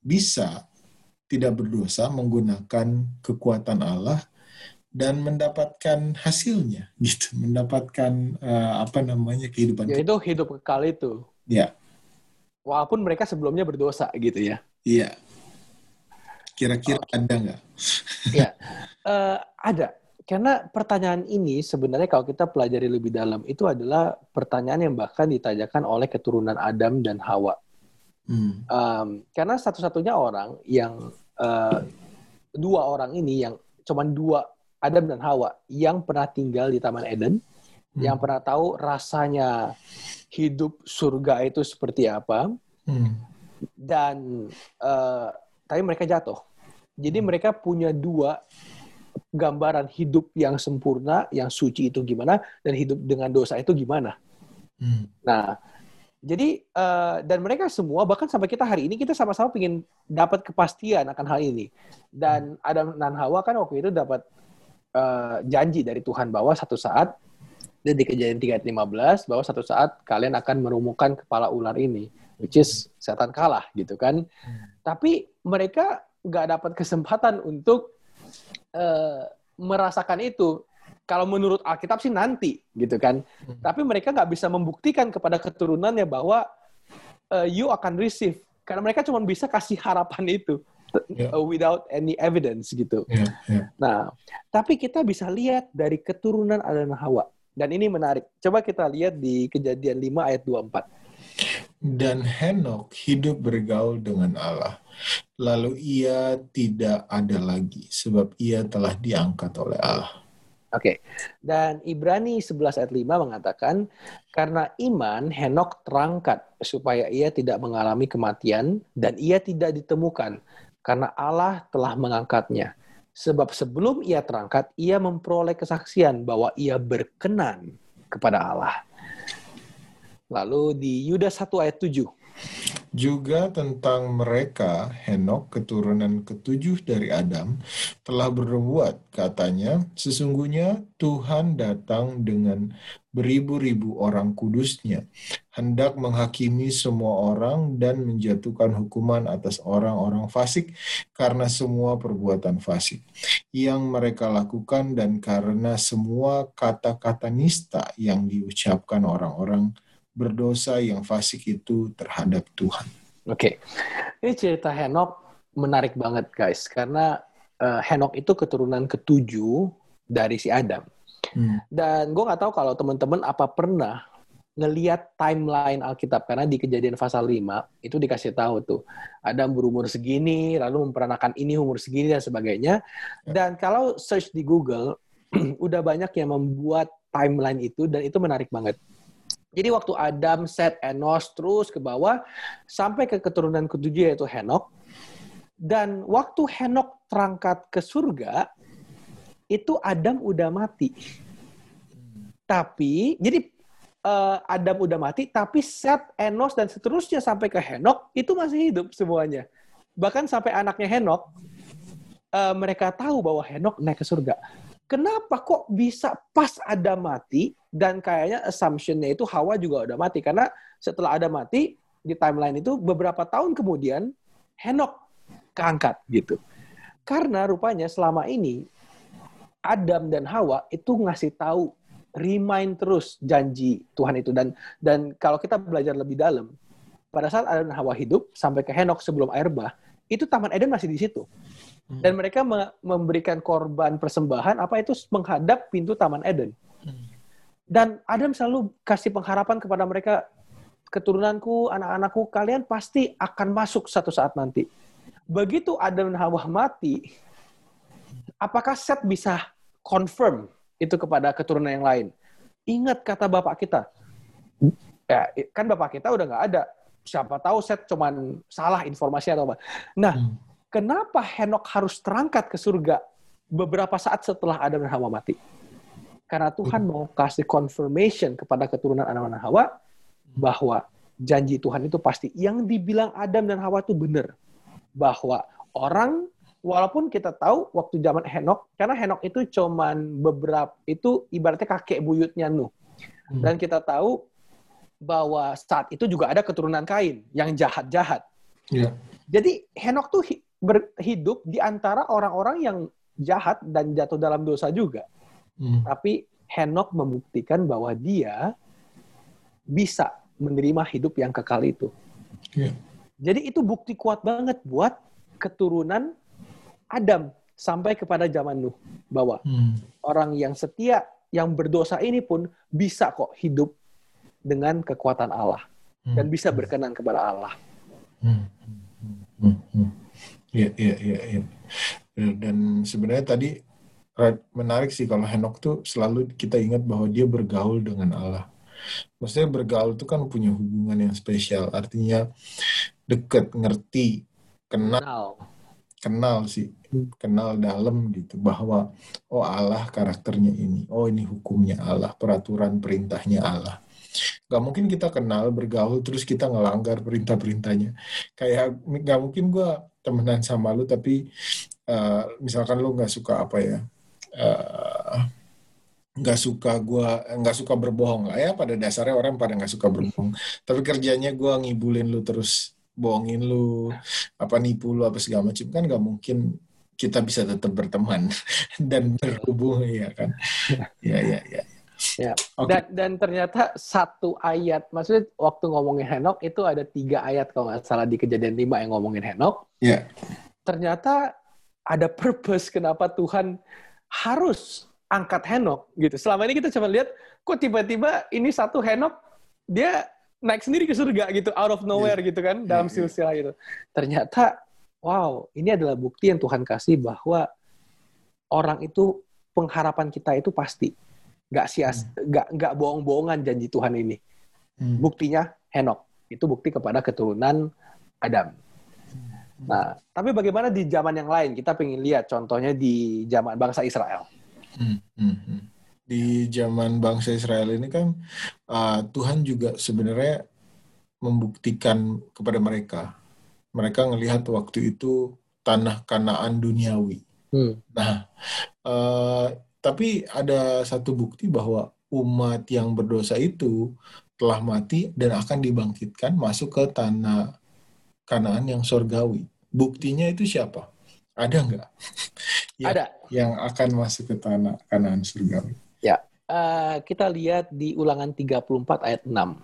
bisa tidak berdosa menggunakan kekuatan Allah dan mendapatkan hasilnya <laughs> gitu. Mendapatkan uh, apa namanya kehidupan ya itu hidup kekal itu. Ya. Walaupun mereka sebelumnya berdosa gitu ya. Iya. Kira-kira oh. ada nggak? <laughs> Ya uh, ada. Karena pertanyaan ini sebenarnya kalau kita pelajari lebih dalam itu adalah pertanyaan yang bahkan ditanyakan oleh keturunan Adam dan Hawa. Hmm. um, karena satu-satunya orang yang uh, dua orang ini yang cuman dua Adam dan Hawa yang pernah tinggal di Taman Eden, hmm. yang pernah tahu rasanya hidup surga itu seperti apa, hmm. dan uh, tapi mereka jatuh. Jadi hmm. mereka punya dua gambaran hidup yang sempurna, yang suci itu gimana, dan hidup dengan dosa itu gimana. Hmm. Nah, jadi uh, dan mereka semua bahkan sampai kita hari ini kita sama-sama ingin dapat kepastian akan hal ini. Dan hmm. Adam dan Hawa kan waktu itu dapat uh, janji dari Tuhan bahwa satu saat dan di kejadian 3 ayat 15 bahwa satu saat kalian akan merumuhkan kepala ular ini which is setan kalah gitu kan hmm. tapi mereka nggak dapat kesempatan untuk uh, merasakan itu kalau menurut Alkitab sih nanti gitu kan hmm. tapi mereka nggak bisa membuktikan kepada keturunannya bahwa uh, you akan receive karena mereka cuma bisa kasih harapan itu yeah. Uh, without any evidence gitu. Yeah, yeah. Nah, tapi kita bisa lihat dari keturunan Adam dan Hawa. Dan ini menarik. Coba kita lihat di Kejadian 5 ayat 24. Dan Henok hidup bergaul dengan Allah. Lalu ia tidak ada lagi sebab ia telah diangkat oleh Allah. Oke. Okay. Dan Ibrani 11 ayat 5 mengatakan, karena iman Henok terangkat supaya ia tidak mengalami kematian dan ia tidak ditemukan karena Allah telah mengangkatnya. Sebab sebelum ia terangkat, ia memperoleh kesaksian bahwa ia berkenan kepada Allah. Lalu di Yudas 1 ayat 7. Juga tentang mereka, Henok, keturunan ketujuh dari Adam, telah berbuat, katanya, sesungguhnya Tuhan datang dengan beribu-ribu orang kudusnya, hendak menghakimi semua orang dan menjatuhkan hukuman atas orang-orang fasik karena semua perbuatan fasik yang mereka lakukan dan karena semua kata-kata nista yang diucapkan orang-orang berdosa yang fasik itu terhadap Tuhan. Oke, okay. ini cerita Henok menarik banget guys, karena uh, Henok itu keturunan ketujuh dari si Adam. Hmm. Dan gue nggak tahu kalau teman-teman apa pernah ngeliat timeline Alkitab karena di kejadian pasal 5 itu dikasih tahu tuh Adam berumur segini lalu memperanakan ini umur segini dan sebagainya ya. dan kalau search di Google <clears throat> udah banyak yang membuat timeline itu dan itu menarik banget jadi waktu Adam, Seth, Enos terus ke bawah sampai ke keturunan ketujuh yaitu Henok. Dan waktu Henok terangkat ke surga, itu Adam udah mati. Tapi jadi uh, Adam udah mati, tapi Seth, Enos dan seterusnya sampai ke Henok itu masih hidup semuanya. Bahkan sampai anaknya Henok, uh, mereka tahu bahwa Henok naik ke surga kenapa kok bisa pas ada mati dan kayaknya assumption-nya itu Hawa juga udah mati karena setelah ada mati di timeline itu beberapa tahun kemudian Henok keangkat gitu. Karena rupanya selama ini Adam dan Hawa itu ngasih tahu remind terus janji Tuhan itu dan dan kalau kita belajar lebih dalam pada saat Adam dan Hawa hidup sampai ke Henok sebelum air bah itu Taman Eden masih di situ. Hmm. Dan mereka me memberikan korban persembahan apa itu menghadap pintu Taman Eden. Hmm. Dan Adam selalu kasih pengharapan kepada mereka, keturunanku, anak-anakku, kalian pasti akan masuk satu saat nanti. Begitu Adam dan Hawa mati, apakah Seth bisa confirm itu kepada keturunan yang lain? Ingat kata bapak kita, ya kan bapak kita udah nggak ada. Siapa tahu set cuman salah informasi atau apa. Nah, hmm. kenapa Henok harus terangkat ke surga beberapa saat setelah Adam dan Hawa mati? Karena Tuhan hmm. mau kasih confirmation kepada keturunan Adam dan Hawa bahwa janji Tuhan itu pasti. Yang dibilang Adam dan Hawa itu benar. Bahwa orang walaupun kita tahu waktu zaman Henok, karena Henok itu cuman beberapa itu ibaratnya kakek buyutnya Nuh. Hmm. Dan kita tahu bahwa saat itu juga ada keturunan Kain yang jahat-jahat. Yeah. Jadi Henok tuh hidup di antara orang-orang yang jahat dan jatuh dalam dosa juga. Hmm. Tapi Henok membuktikan bahwa dia bisa menerima hidup yang kekal itu. Yeah. Jadi itu bukti kuat banget buat keturunan Adam sampai kepada zaman Nuh bahwa hmm. orang yang setia yang berdosa ini pun bisa kok hidup dengan kekuatan Allah hmm. dan bisa berkenan kepada Allah. Hmm. Hmm. Hmm. Iya, iya, iya, iya. Dan sebenarnya tadi menarik sih kalau Henok tuh selalu kita ingat bahwa dia bergaul dengan Allah. Maksudnya bergaul itu kan punya hubungan yang spesial, artinya deket, ngerti, kenal kenal sih kenal dalam gitu bahwa oh Allah karakternya ini oh ini hukumnya Allah peraturan perintahnya Allah Gak mungkin kita kenal bergaul terus kita ngelanggar perintah-perintahnya kayak gak mungkin gue temenan sama lu tapi uh, misalkan lu nggak suka apa ya uh, nggak suka gue nggak suka berbohong lah ya pada dasarnya orang pada nggak suka berbohong tapi kerjanya gue ngibulin lu terus bohongin lu, apa nipu lu, apa segala macam kan nggak mungkin kita bisa tetap berteman <laughs> dan berhubung ya kan. Ya ya ya. Ya. Okay. Dan dan ternyata satu ayat, maksudnya waktu ngomongin Henok itu ada tiga ayat kalau nggak salah di kejadian lima yang ngomongin Henok. Ya. Ternyata ada purpose kenapa Tuhan harus angkat Henok gitu. Selama ini kita cuma lihat kok tiba-tiba ini satu Henok dia naik sendiri ke surga gitu out of nowhere yeah. gitu kan dalam yeah, iya. silsilah itu ternyata wow ini adalah bukti yang Tuhan kasih bahwa orang itu pengharapan kita itu pasti nggak sia hmm. nggak hmm. nggak bohong-bohongan janji Tuhan ini hmm. buktinya Henok itu bukti kepada keturunan Adam hmm. nah tapi bagaimana di zaman yang lain kita pengen lihat contohnya di zaman bangsa Israel hmm. Hmm. Hmm di zaman bangsa Israel ini kan uh, Tuhan juga sebenarnya membuktikan kepada mereka. Mereka melihat waktu itu tanah kanaan duniawi. Hmm. Nah, uh, tapi ada satu bukti bahwa umat yang berdosa itu telah mati dan akan dibangkitkan masuk ke tanah kanaan yang sorgawi. Buktinya itu siapa? Ada nggak? <laughs> yang, ada. Yang akan masuk ke tanah kanaan surgawi. Ya, uh, kita lihat di ulangan 34 ayat 6.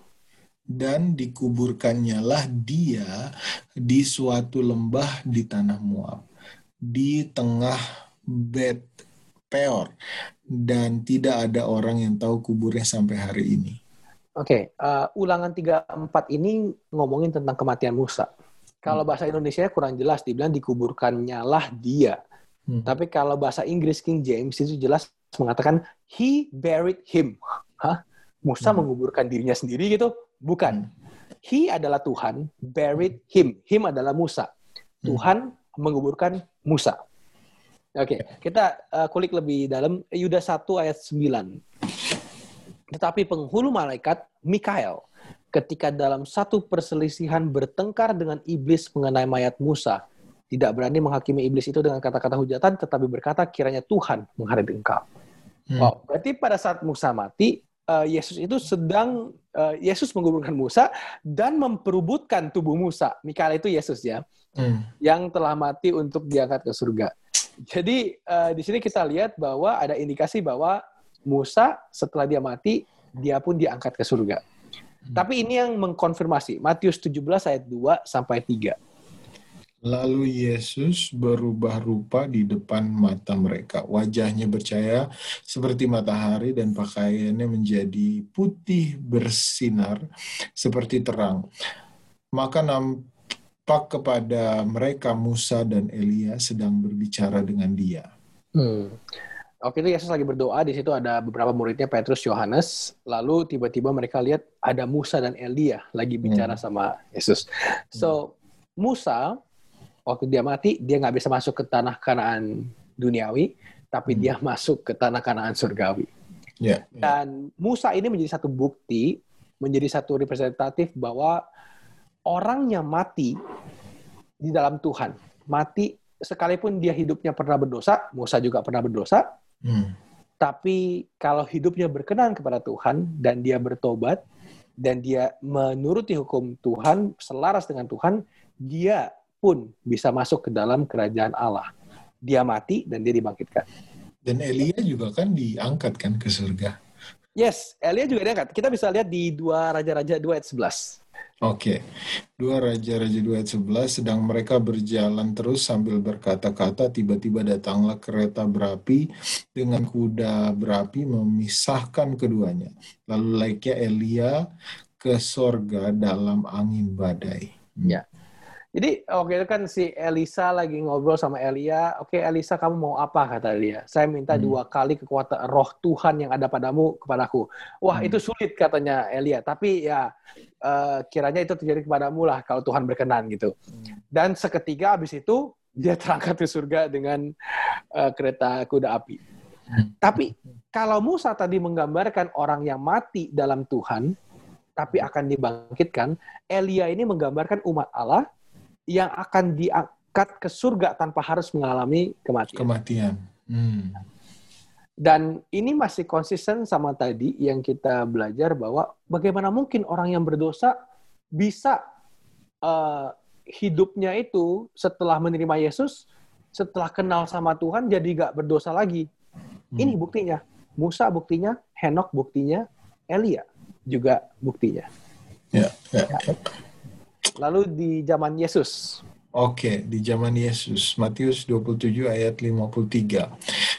Dan dikuburkannya lah dia di suatu lembah di tanah Moab, di tengah Bet Peor, dan tidak ada orang yang tahu kuburnya sampai hari ini. Oke, okay, uh, eh, ulangan 34 ini ngomongin tentang kematian Musa. Kalau hmm. bahasa Indonesia kurang jelas, dibilang dikuburkannya lah dia. Hmm. Tapi kalau bahasa Inggris King James itu jelas mengatakan he buried him. Hah? Musa hmm. menguburkan dirinya sendiri gitu? Bukan. Hmm. He adalah Tuhan, buried him. Him adalah Musa. Hmm. Tuhan menguburkan Musa. Oke, okay, kita uh, kulik lebih dalam Yuda 1 ayat 9. Tetapi penghulu malaikat Mikael ketika dalam satu perselisihan bertengkar dengan iblis mengenai mayat Musa, tidak berani menghakimi iblis itu dengan kata-kata hujatan, tetapi berkata kiranya Tuhan menghadapi engkau. Hmm. Wow, berarti pada saat Musa mati, uh, Yesus itu sedang uh, Yesus menguburkan Musa dan memperubutkan tubuh Musa. Mikael itu Yesus ya, hmm. yang telah mati untuk diangkat ke surga. Jadi uh, di sini kita lihat bahwa ada indikasi bahwa Musa setelah dia mati, dia pun diangkat ke surga. Hmm. Tapi ini yang mengkonfirmasi Matius 17 ayat 2 sampai 3. Lalu Yesus berubah rupa di depan mata mereka. Wajahnya bercahaya seperti matahari dan pakaiannya menjadi putih bersinar seperti terang. Maka nampak kepada mereka Musa dan Elia sedang berbicara dengan dia. Hmm. Waktu itu Yesus lagi berdoa, di situ ada beberapa muridnya Petrus, Yohanes, lalu tiba-tiba mereka lihat ada Musa dan Elia lagi bicara hmm. sama Yesus. So Musa waktu dia mati dia nggak bisa masuk ke tanah Kanaan duniawi, tapi hmm. dia masuk ke tanah Kanaan surgawi. Yeah, yeah. Dan Musa ini menjadi satu bukti, menjadi satu representatif bahwa orang yang mati di dalam Tuhan, mati sekalipun dia hidupnya pernah berdosa, Musa juga pernah berdosa, Hmm. Tapi kalau hidupnya berkenan kepada Tuhan dan dia bertobat dan dia menuruti hukum Tuhan, selaras dengan Tuhan, dia pun bisa masuk ke dalam kerajaan Allah. Dia mati dan dia dibangkitkan. Dan Elia juga kan diangkat kan ke surga. Yes, Elia juga diangkat. Kita bisa lihat di dua Raja-Raja 2 ayat 11. Oke, dua raja-raja dua ayat sebelas sedang mereka berjalan terus sambil berkata-kata, tiba-tiba datanglah kereta berapi dengan kuda berapi memisahkan keduanya. Lalu laiknya Elia ke sorga dalam angin badai. Ya, jadi oke itu kan si Elisa lagi ngobrol sama Elia. Oke Elisa kamu mau apa kata Elia? Saya minta hmm. dua kali kekuatan roh Tuhan yang ada padamu kepadaku. Wah hmm. itu sulit katanya Elia. Tapi ya uh, kiranya itu terjadi kepadamu lah kalau Tuhan berkenan gitu. Hmm. Dan seketika abis itu dia terangkat ke surga dengan uh, kereta kuda api. Hmm. Tapi kalau Musa tadi menggambarkan orang yang mati dalam Tuhan, tapi akan dibangkitkan, Elia ini menggambarkan umat Allah yang akan diangkat ke surga tanpa harus mengalami kematian. Kematian. Hmm. Dan ini masih konsisten sama tadi yang kita belajar bahwa bagaimana mungkin orang yang berdosa bisa uh, hidupnya itu setelah menerima Yesus, setelah kenal sama Tuhan jadi gak berdosa lagi. Hmm. Ini buktinya. Musa buktinya, Henok buktinya, Elia juga buktinya. Ya, ya. ya. Lalu di zaman Yesus. Oke, di zaman Yesus. Matius 27 ayat 53.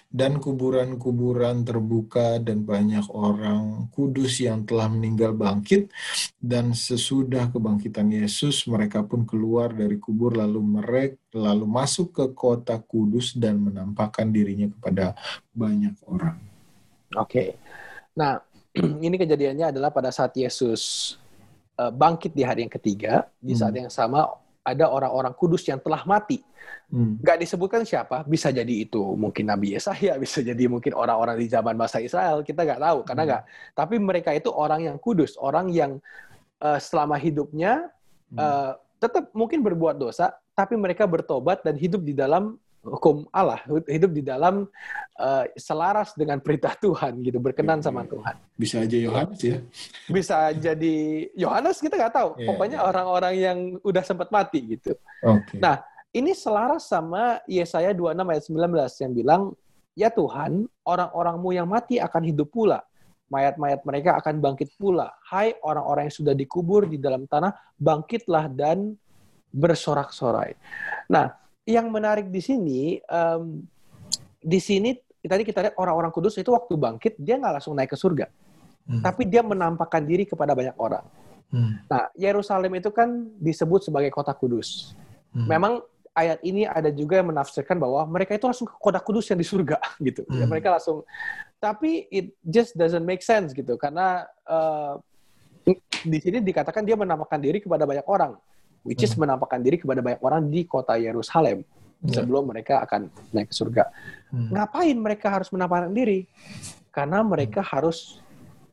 Dan kuburan-kuburan terbuka dan banyak orang kudus yang telah meninggal bangkit. Dan sesudah kebangkitan Yesus, mereka pun keluar dari kubur lalu mereka lalu masuk ke kota kudus dan menampakkan dirinya kepada banyak orang. Oke. Nah, <clears throat> ini kejadiannya adalah pada saat Yesus uh, bangkit di hari yang ketiga, di saat hmm. yang sama ada orang-orang kudus yang telah mati. Hmm. Gak disebutkan siapa, bisa jadi itu mungkin Nabi Yesaya, <laughs> bisa jadi mungkin orang-orang di zaman masa Israel, kita nggak tahu karena hmm. nggak. Tapi mereka itu orang yang kudus, orang yang uh, selama hidupnya uh, tetap mungkin berbuat dosa, tapi mereka bertobat dan hidup di dalam hukum Allah, hidup di dalam uh, selaras dengan perintah Tuhan gitu, berkenan sama Tuhan. Bisa aja Yohanes ya. Bisa jadi Yohanes kita nggak tahu. Yeah, Pokoknya iya. orang-orang yang udah sempat mati gitu. Okay. Nah, ini selaras sama Yesaya 26 ayat 19 yang bilang, "Ya Tuhan, orang-orangmu yang mati akan hidup pula." mayat-mayat mereka akan bangkit pula. Hai orang-orang yang sudah dikubur di dalam tanah, bangkitlah dan bersorak-sorai. Nah, yang menarik di sini, um, di sini tadi kita lihat orang-orang kudus itu waktu bangkit dia nggak langsung naik ke surga, hmm. tapi dia menampakkan diri kepada banyak orang. Hmm. Nah, Yerusalem itu kan disebut sebagai kota kudus. Hmm. Memang ayat ini ada juga yang menafsirkan bahwa mereka itu langsung ke kota kudus yang di surga <laughs> gitu. Ya, hmm. Ya, mereka langsung, tapi it just doesn't make sense gitu karena uh, di sini dikatakan dia menampakkan diri kepada banyak orang which is hmm. menampakkan diri kepada banyak orang di kota Yerusalem hmm. sebelum mereka akan naik ke surga. Hmm. Ngapain mereka harus menampakkan diri? Karena mereka harus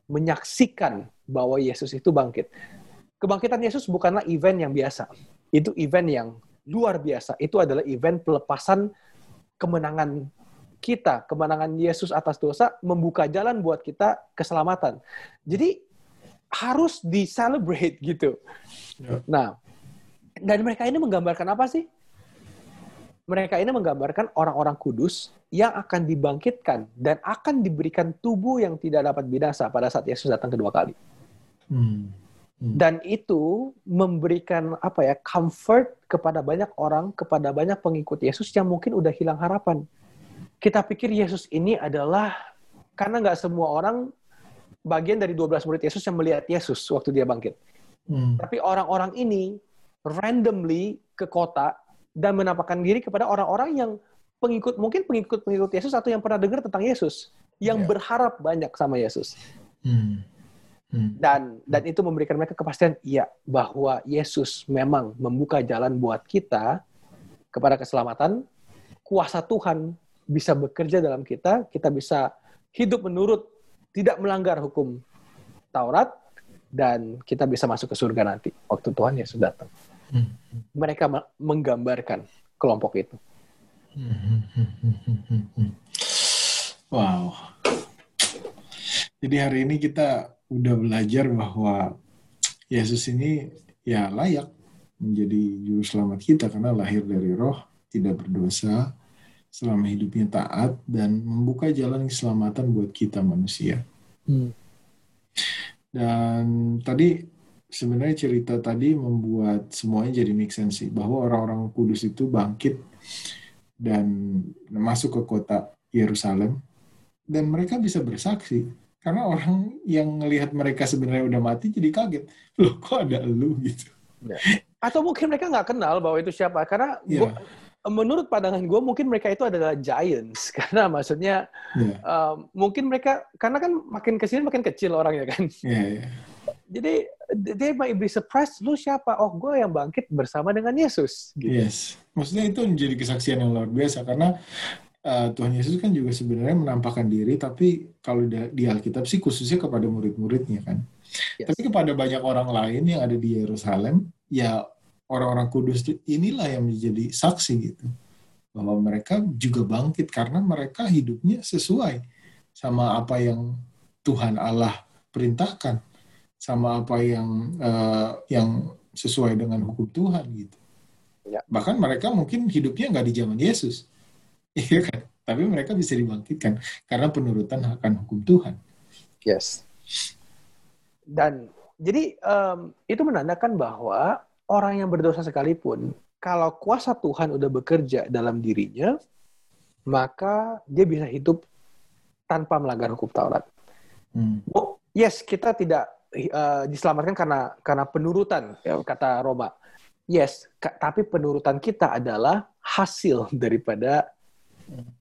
menyaksikan bahwa Yesus itu bangkit. Kebangkitan Yesus bukanlah event yang biasa. Itu event yang luar biasa. Itu adalah event pelepasan kemenangan kita, kemenangan Yesus atas dosa, membuka jalan buat kita keselamatan. Jadi harus di-celebrate gitu. Ya. Nah, dan mereka ini menggambarkan apa sih? Mereka ini menggambarkan orang-orang kudus yang akan dibangkitkan dan akan diberikan tubuh yang tidak dapat binasa pada saat Yesus datang kedua kali. Hmm. Hmm. Dan itu memberikan apa ya comfort kepada banyak orang, kepada banyak pengikut Yesus yang mungkin udah hilang harapan. Kita pikir Yesus ini adalah karena nggak semua orang bagian dari 12 murid Yesus yang melihat Yesus waktu dia bangkit. Hmm. Tapi orang-orang ini randomly ke kota dan menampakkan diri kepada orang-orang yang pengikut mungkin pengikut-pengikut Yesus atau yang pernah dengar tentang Yesus yang Ya. berharap banyak sama Yesus. Hmm. Hmm. Dan dan itu memberikan mereka kepastian iya bahwa Yesus memang membuka jalan buat kita kepada keselamatan. Kuasa Tuhan bisa bekerja dalam kita, kita bisa hidup menurut tidak melanggar hukum Taurat dan kita bisa masuk ke surga nanti waktu Tuhan Yesus datang. Hmm. Mereka me- menggambarkan kelompok itu. Wow. Jadi hari ini kita udah belajar bahwa Yesus ini ya layak menjadi juru selamat kita karena lahir dari roh, tidak berdosa, selama hidupnya taat dan membuka jalan keselamatan buat kita manusia. Dan tadi sebenarnya cerita tadi membuat semuanya jadi make sense sih bahwa orang-orang kudus itu bangkit dan masuk ke kota Yerusalem. Dan mereka bisa bersaksi karena orang yang ngelihat mereka sebenarnya udah mati jadi kaget loh kok ada lu? gitu. Atau mungkin mereka nggak kenal bahwa itu siapa karena Iya. gua- menurut pandangan gue mungkin mereka itu adalah giants <laughs> karena maksudnya ya. um, mungkin mereka karena kan makin ke sini makin kecil orangnya kan. Ya, ya. Jadi they might be surprised lu siapa? Oh gue yang bangkit bersama dengan Yesus gitu. yes. Maksudnya itu menjadi kesaksian yang luar biasa karena uh, Tuhan Yesus kan juga sebenarnya menampakkan diri tapi kalau di, di Alkitab sih khususnya kepada murid-muridnya kan. Yes. tapi kepada banyak orang lain yang ada di Yerusalem ya orang-orang kudus inilah yang menjadi saksi gitu. Bahwa mereka juga bangkit karena mereka hidupnya sesuai sama apa yang Tuhan Allah perintahkan sama apa yang eh, yang sesuai dengan hukum Tuhan gitu Ya. bahkan mereka mungkin hidupnya nggak di zaman Yesus <laughs> iya kan tapi mereka bisa dibangkitkan karena penurutan akan hukum Tuhan Yes. Dan jadi em, itu menandakan bahwa orang yang berdosa sekalipun, kalau kuasa Tuhan udah bekerja dalam dirinya, maka dia bisa hidup tanpa melanggar hukum Taurat. Hmm. Oh, yes, kita tidak eh, diselamatkan karena karena penurutan, ya, kata Roma. Yes, ka- tapi penurutan kita adalah hasil <laughs> daripada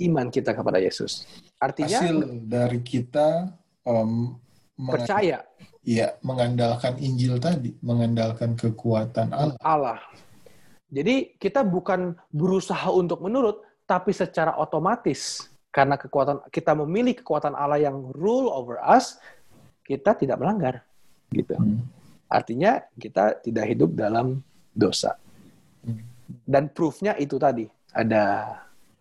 iman kita kepada Yesus. Artinya hasil dari kita mengan- percaya ya, mengandalkan Injil tadi, mengandalkan kekuatan Allah. Allah. Jadi kita bukan berusaha untuk menurut, tapi secara otomatis karena kekuatan kita memilih kekuatan Allah yang rule over us, kita tidak melanggar. Gitu. Hmm. Artinya kita tidak hidup dalam dosa. Hmm. Dan proofnya itu tadi. Ada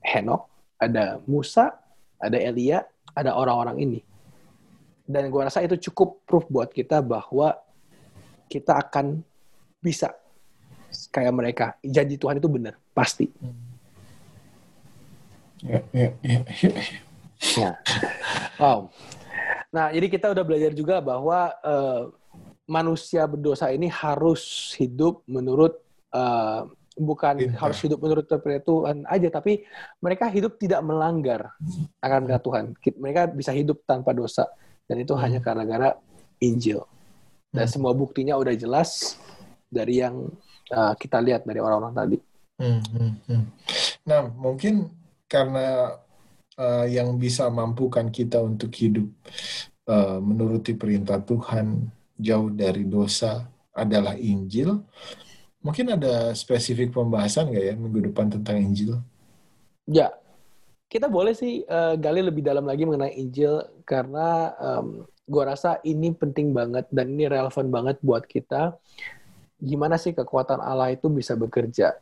Henok, ada Musa, ada Elia, ada orang-orang ini. Dan gue rasa itu cukup proof buat kita bahwa kita akan bisa kayak mereka. Janji Tuhan itu benar, pasti. Ya, ya, ya, ya. Ya. Wow. Nah, jadi kita udah belajar juga bahwa eh, manusia berdosa ini harus hidup menurut eh, bukan Perintah. harus hidup menurut Tuhan aja, tapi mereka hidup tidak melanggar akan Tuhan. Mereka bisa hidup tanpa dosa, dan itu hanya karena gara Injil. Dan Hmm. semua buktinya udah jelas dari yang eh, kita lihat dari orang-orang tadi. Hmm, hmm, hmm. Nah, mungkin karena eh, yang bisa mampukan kita untuk hidup eh, menuruti perintah Tuhan jauh dari dosa adalah Injil. Mungkin ada spesifik pembahasan nggak ya minggu depan tentang Injil? Ya, kita boleh sih eh, gali lebih dalam lagi mengenai Injil karena em, gua rasa ini penting banget dan ini relevan banget buat kita. Gimana sih kekuatan Allah itu bisa bekerja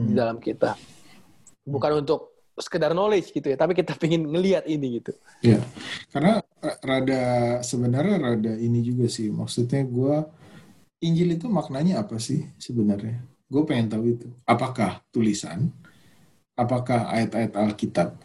di Hmm. dalam kita? Bukan untuk sekedar knowledge gitu ya, tapi kita <laughs> pengen ngelihat ini gitu. Ya, karena rada sebenarnya rada ini juga sih. Maksudnya gue Injil itu maknanya apa sih sebenarnya? Gue pengen tahu itu. Apakah tulisan? Apakah ayat-ayat Alkitab?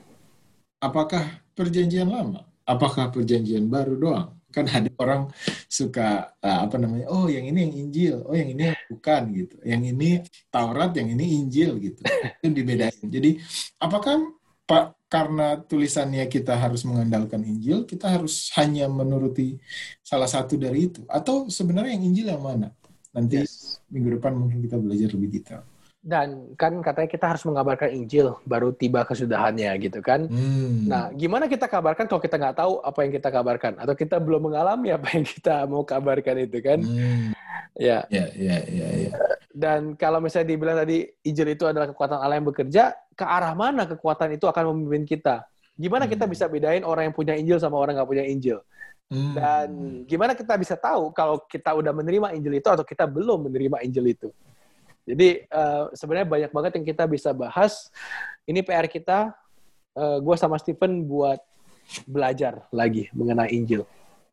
Apakah perjanjian lama? Apakah perjanjian baru doang? Kan ada orang suka eh, apa namanya? Oh, yang ini yang Injil. Oh, yang ini yang bukan gitu. Yang ini Taurat, yang ini Injil gitu. Itu dibedain. Jadi, apakah Pak karena tulisannya kita harus mengandalkan Injil, kita harus hanya menuruti salah satu dari itu atau sebenarnya yang Injil yang mana? Nanti Yes. minggu depan mungkin kita belajar lebih detail. Dan kan katanya kita harus mengabarkan Injil baru tiba kesudahannya gitu kan. Hmm. Nah, gimana kita kabarkan kalau kita nggak tahu apa yang kita kabarkan atau kita belum mengalami apa yang kita mau kabarkan itu kan? Hmm. Ya. Ya, ya, ya, ya. Dan kalau misalnya dibilang tadi Injil itu adalah kekuatan Allah yang bekerja, ke arah mana kekuatan itu akan memimpin kita? Gimana kita Hmm. bisa bedain orang yang punya Injil sama orang nggak punya Injil? Hmm. Dan gimana kita bisa tahu kalau kita udah menerima Injil itu atau kita belum menerima Injil itu? Jadi eh, sebenarnya banyak banget yang kita bisa bahas. Ini PR kita, gue sama Stephen buat belajar lagi mengenai Injil.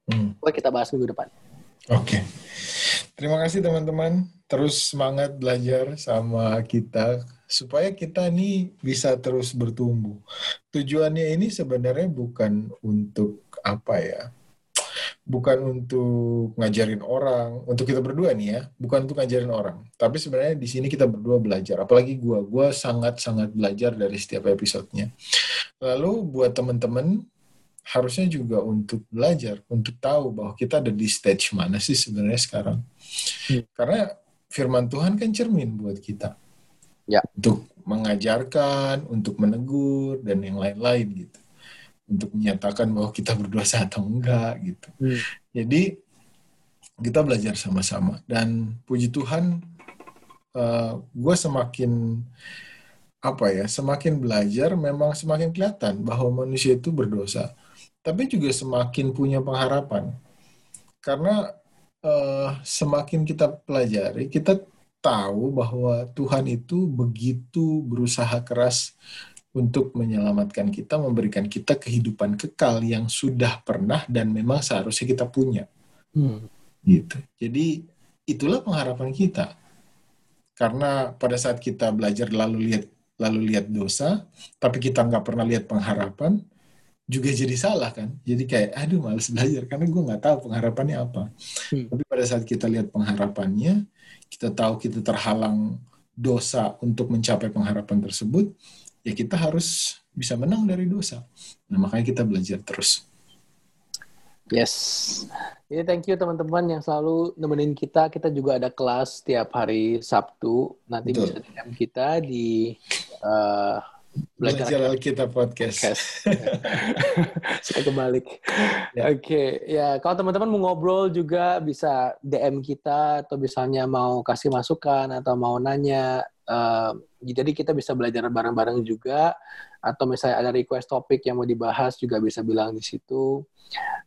Hmm. Boleh kita bahas minggu depan. Oke. Terima kasih teman-teman. Terus semangat belajar sama kita supaya kita ini bisa terus bertumbuh. Tujuannya ini sebenarnya bukan untuk apa ya? Bukan untuk ngajarin orang, untuk kita berdua nih ya, bukan untuk ngajarin orang. Tapi sebenarnya di sini kita berdua belajar, apalagi gua, gua sangat-sangat belajar dari setiap episodenya. Lalu buat teman-teman harusnya juga untuk belajar, untuk tahu bahwa kita ada di stage mana sih sebenarnya sekarang. Hmm. Karena firman Tuhan kan cermin buat kita. Ya. Untuk mengajarkan, untuk menegur, dan yang lain-lain gitu. Untuk menyatakan bahwa kita berdosa atau enggak gitu. Hmm. Jadi kita belajar sama-sama. Dan puji Tuhan, gue semakin apa ya, semakin belajar memang semakin kelihatan bahwa manusia itu berdosa tapi juga semakin punya pengharapan. Karena eh, semakin kita pelajari, kita tahu bahwa Tuhan itu begitu berusaha keras untuk menyelamatkan kita, memberikan kita kehidupan kekal yang sudah pernah dan memang seharusnya kita punya. Hmm. Gitu. Jadi itulah pengharapan kita. Karena pada saat kita belajar lalu lihat lalu lihat dosa, tapi kita nggak pernah lihat pengharapan, juga jadi salah kan. Jadi kayak, aduh males belajar karena gue nggak tahu pengharapannya apa. Hmm. Tapi pada saat kita lihat pengharapannya, kita tahu kita terhalang dosa untuk mencapai pengharapan tersebut, ya kita harus bisa menang dari dosa. Nah makanya kita belajar terus. Yes. Jadi thank you teman-teman yang selalu nemenin kita. Kita juga ada kelas tiap hari Sabtu. Nanti Betul. bisa DM kita di eh, belajar Belajar Alkitab Podcast. podcast. <laughs> Saya kebalik. Ya. Oke, ya kalau teman-teman mau ngobrol juga bisa DM kita atau misalnya mau kasih masukan atau mau nanya. eh, jadi kita bisa belajar bareng-bareng juga. Atau misalnya ada request topik yang mau dibahas juga bisa bilang di situ.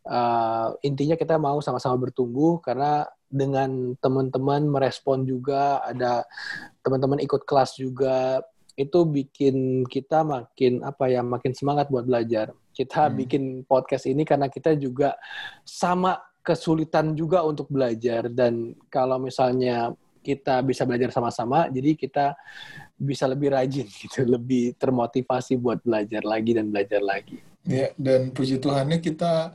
Eh, intinya kita mau sama-sama bertumbuh karena dengan teman-teman merespon juga ada teman-teman ikut kelas juga itu bikin kita makin apa ya makin semangat buat belajar. Kita Hmm. bikin podcast ini karena kita juga sama kesulitan juga untuk belajar dan kalau misalnya kita bisa belajar sama-sama, jadi kita bisa lebih rajin <laughs> gitu, lebih termotivasi buat belajar lagi dan belajar lagi. Ya, dan puji Tuhannya kita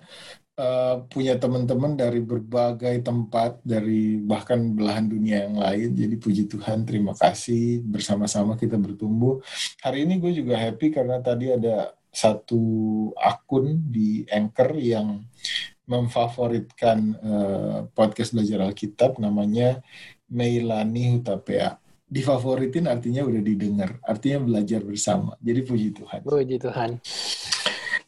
uh, punya teman-teman dari berbagai tempat, dari bahkan belahan dunia yang lain. Jadi puji Tuhan, terima kasih bersama-sama kita bertumbuh. Hari ini gue juga happy karena tadi ada satu akun di Anchor yang memfavoritkan uh, podcast belajar Alkitab namanya Meilani Hutapea. Difavoritin artinya udah didengar, artinya belajar bersama. Jadi puji Tuhan. Puji Tuhan.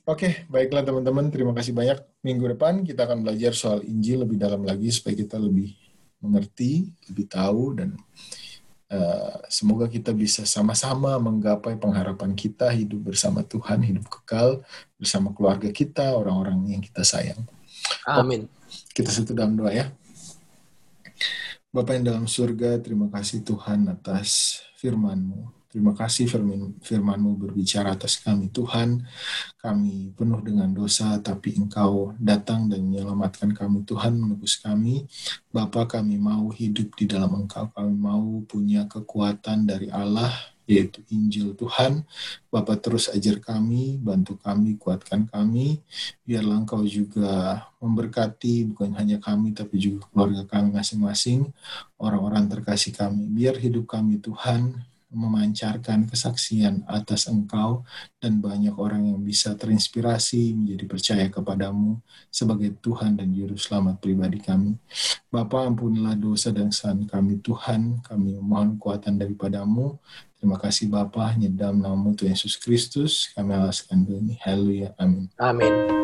Oke, baiklah teman-teman. Terima kasih banyak. Minggu depan kita akan belajar soal Injil lebih dalam lagi supaya kita lebih mengerti, lebih tahu, dan uh, semoga kita bisa sama-sama menggapai pengharapan kita hidup bersama Tuhan, hidup kekal bersama keluarga kita, orang-orang yang kita sayang. Amin. Kita satu dalam doa ya. Bapak yang dalam surga, terima kasih Tuhan atas firman-Mu. Terima kasih firman, firman-Mu berbicara atas kami. Tuhan, kami penuh dengan dosa, tapi Engkau datang dan menyelamatkan kami. Tuhan menebus kami. Bapak kami mau hidup di dalam Engkau. Kami mau punya kekuatan dari Allah, yaitu Injil Tuhan. Bapak terus ajar kami, bantu kami, kuatkan kami. Biarlah Engkau juga memberkati bukan hanya kami, tapi juga keluarga kami masing-masing, orang-orang terkasih kami. Biar hidup kami Tuhan memancarkan kesaksian atas Engkau dan banyak orang yang bisa terinspirasi menjadi percaya kepadamu sebagai Tuhan dan Juru Selamat pribadi kami. Bapa ampunilah dosa dan kesalahan kami Tuhan, kami mohon kuatan daripadamu. Terima kasih Bapa, nyedam namamu Tuhan Yesus Kristus, kami alaskan ini. Haleluya, amin. Amin.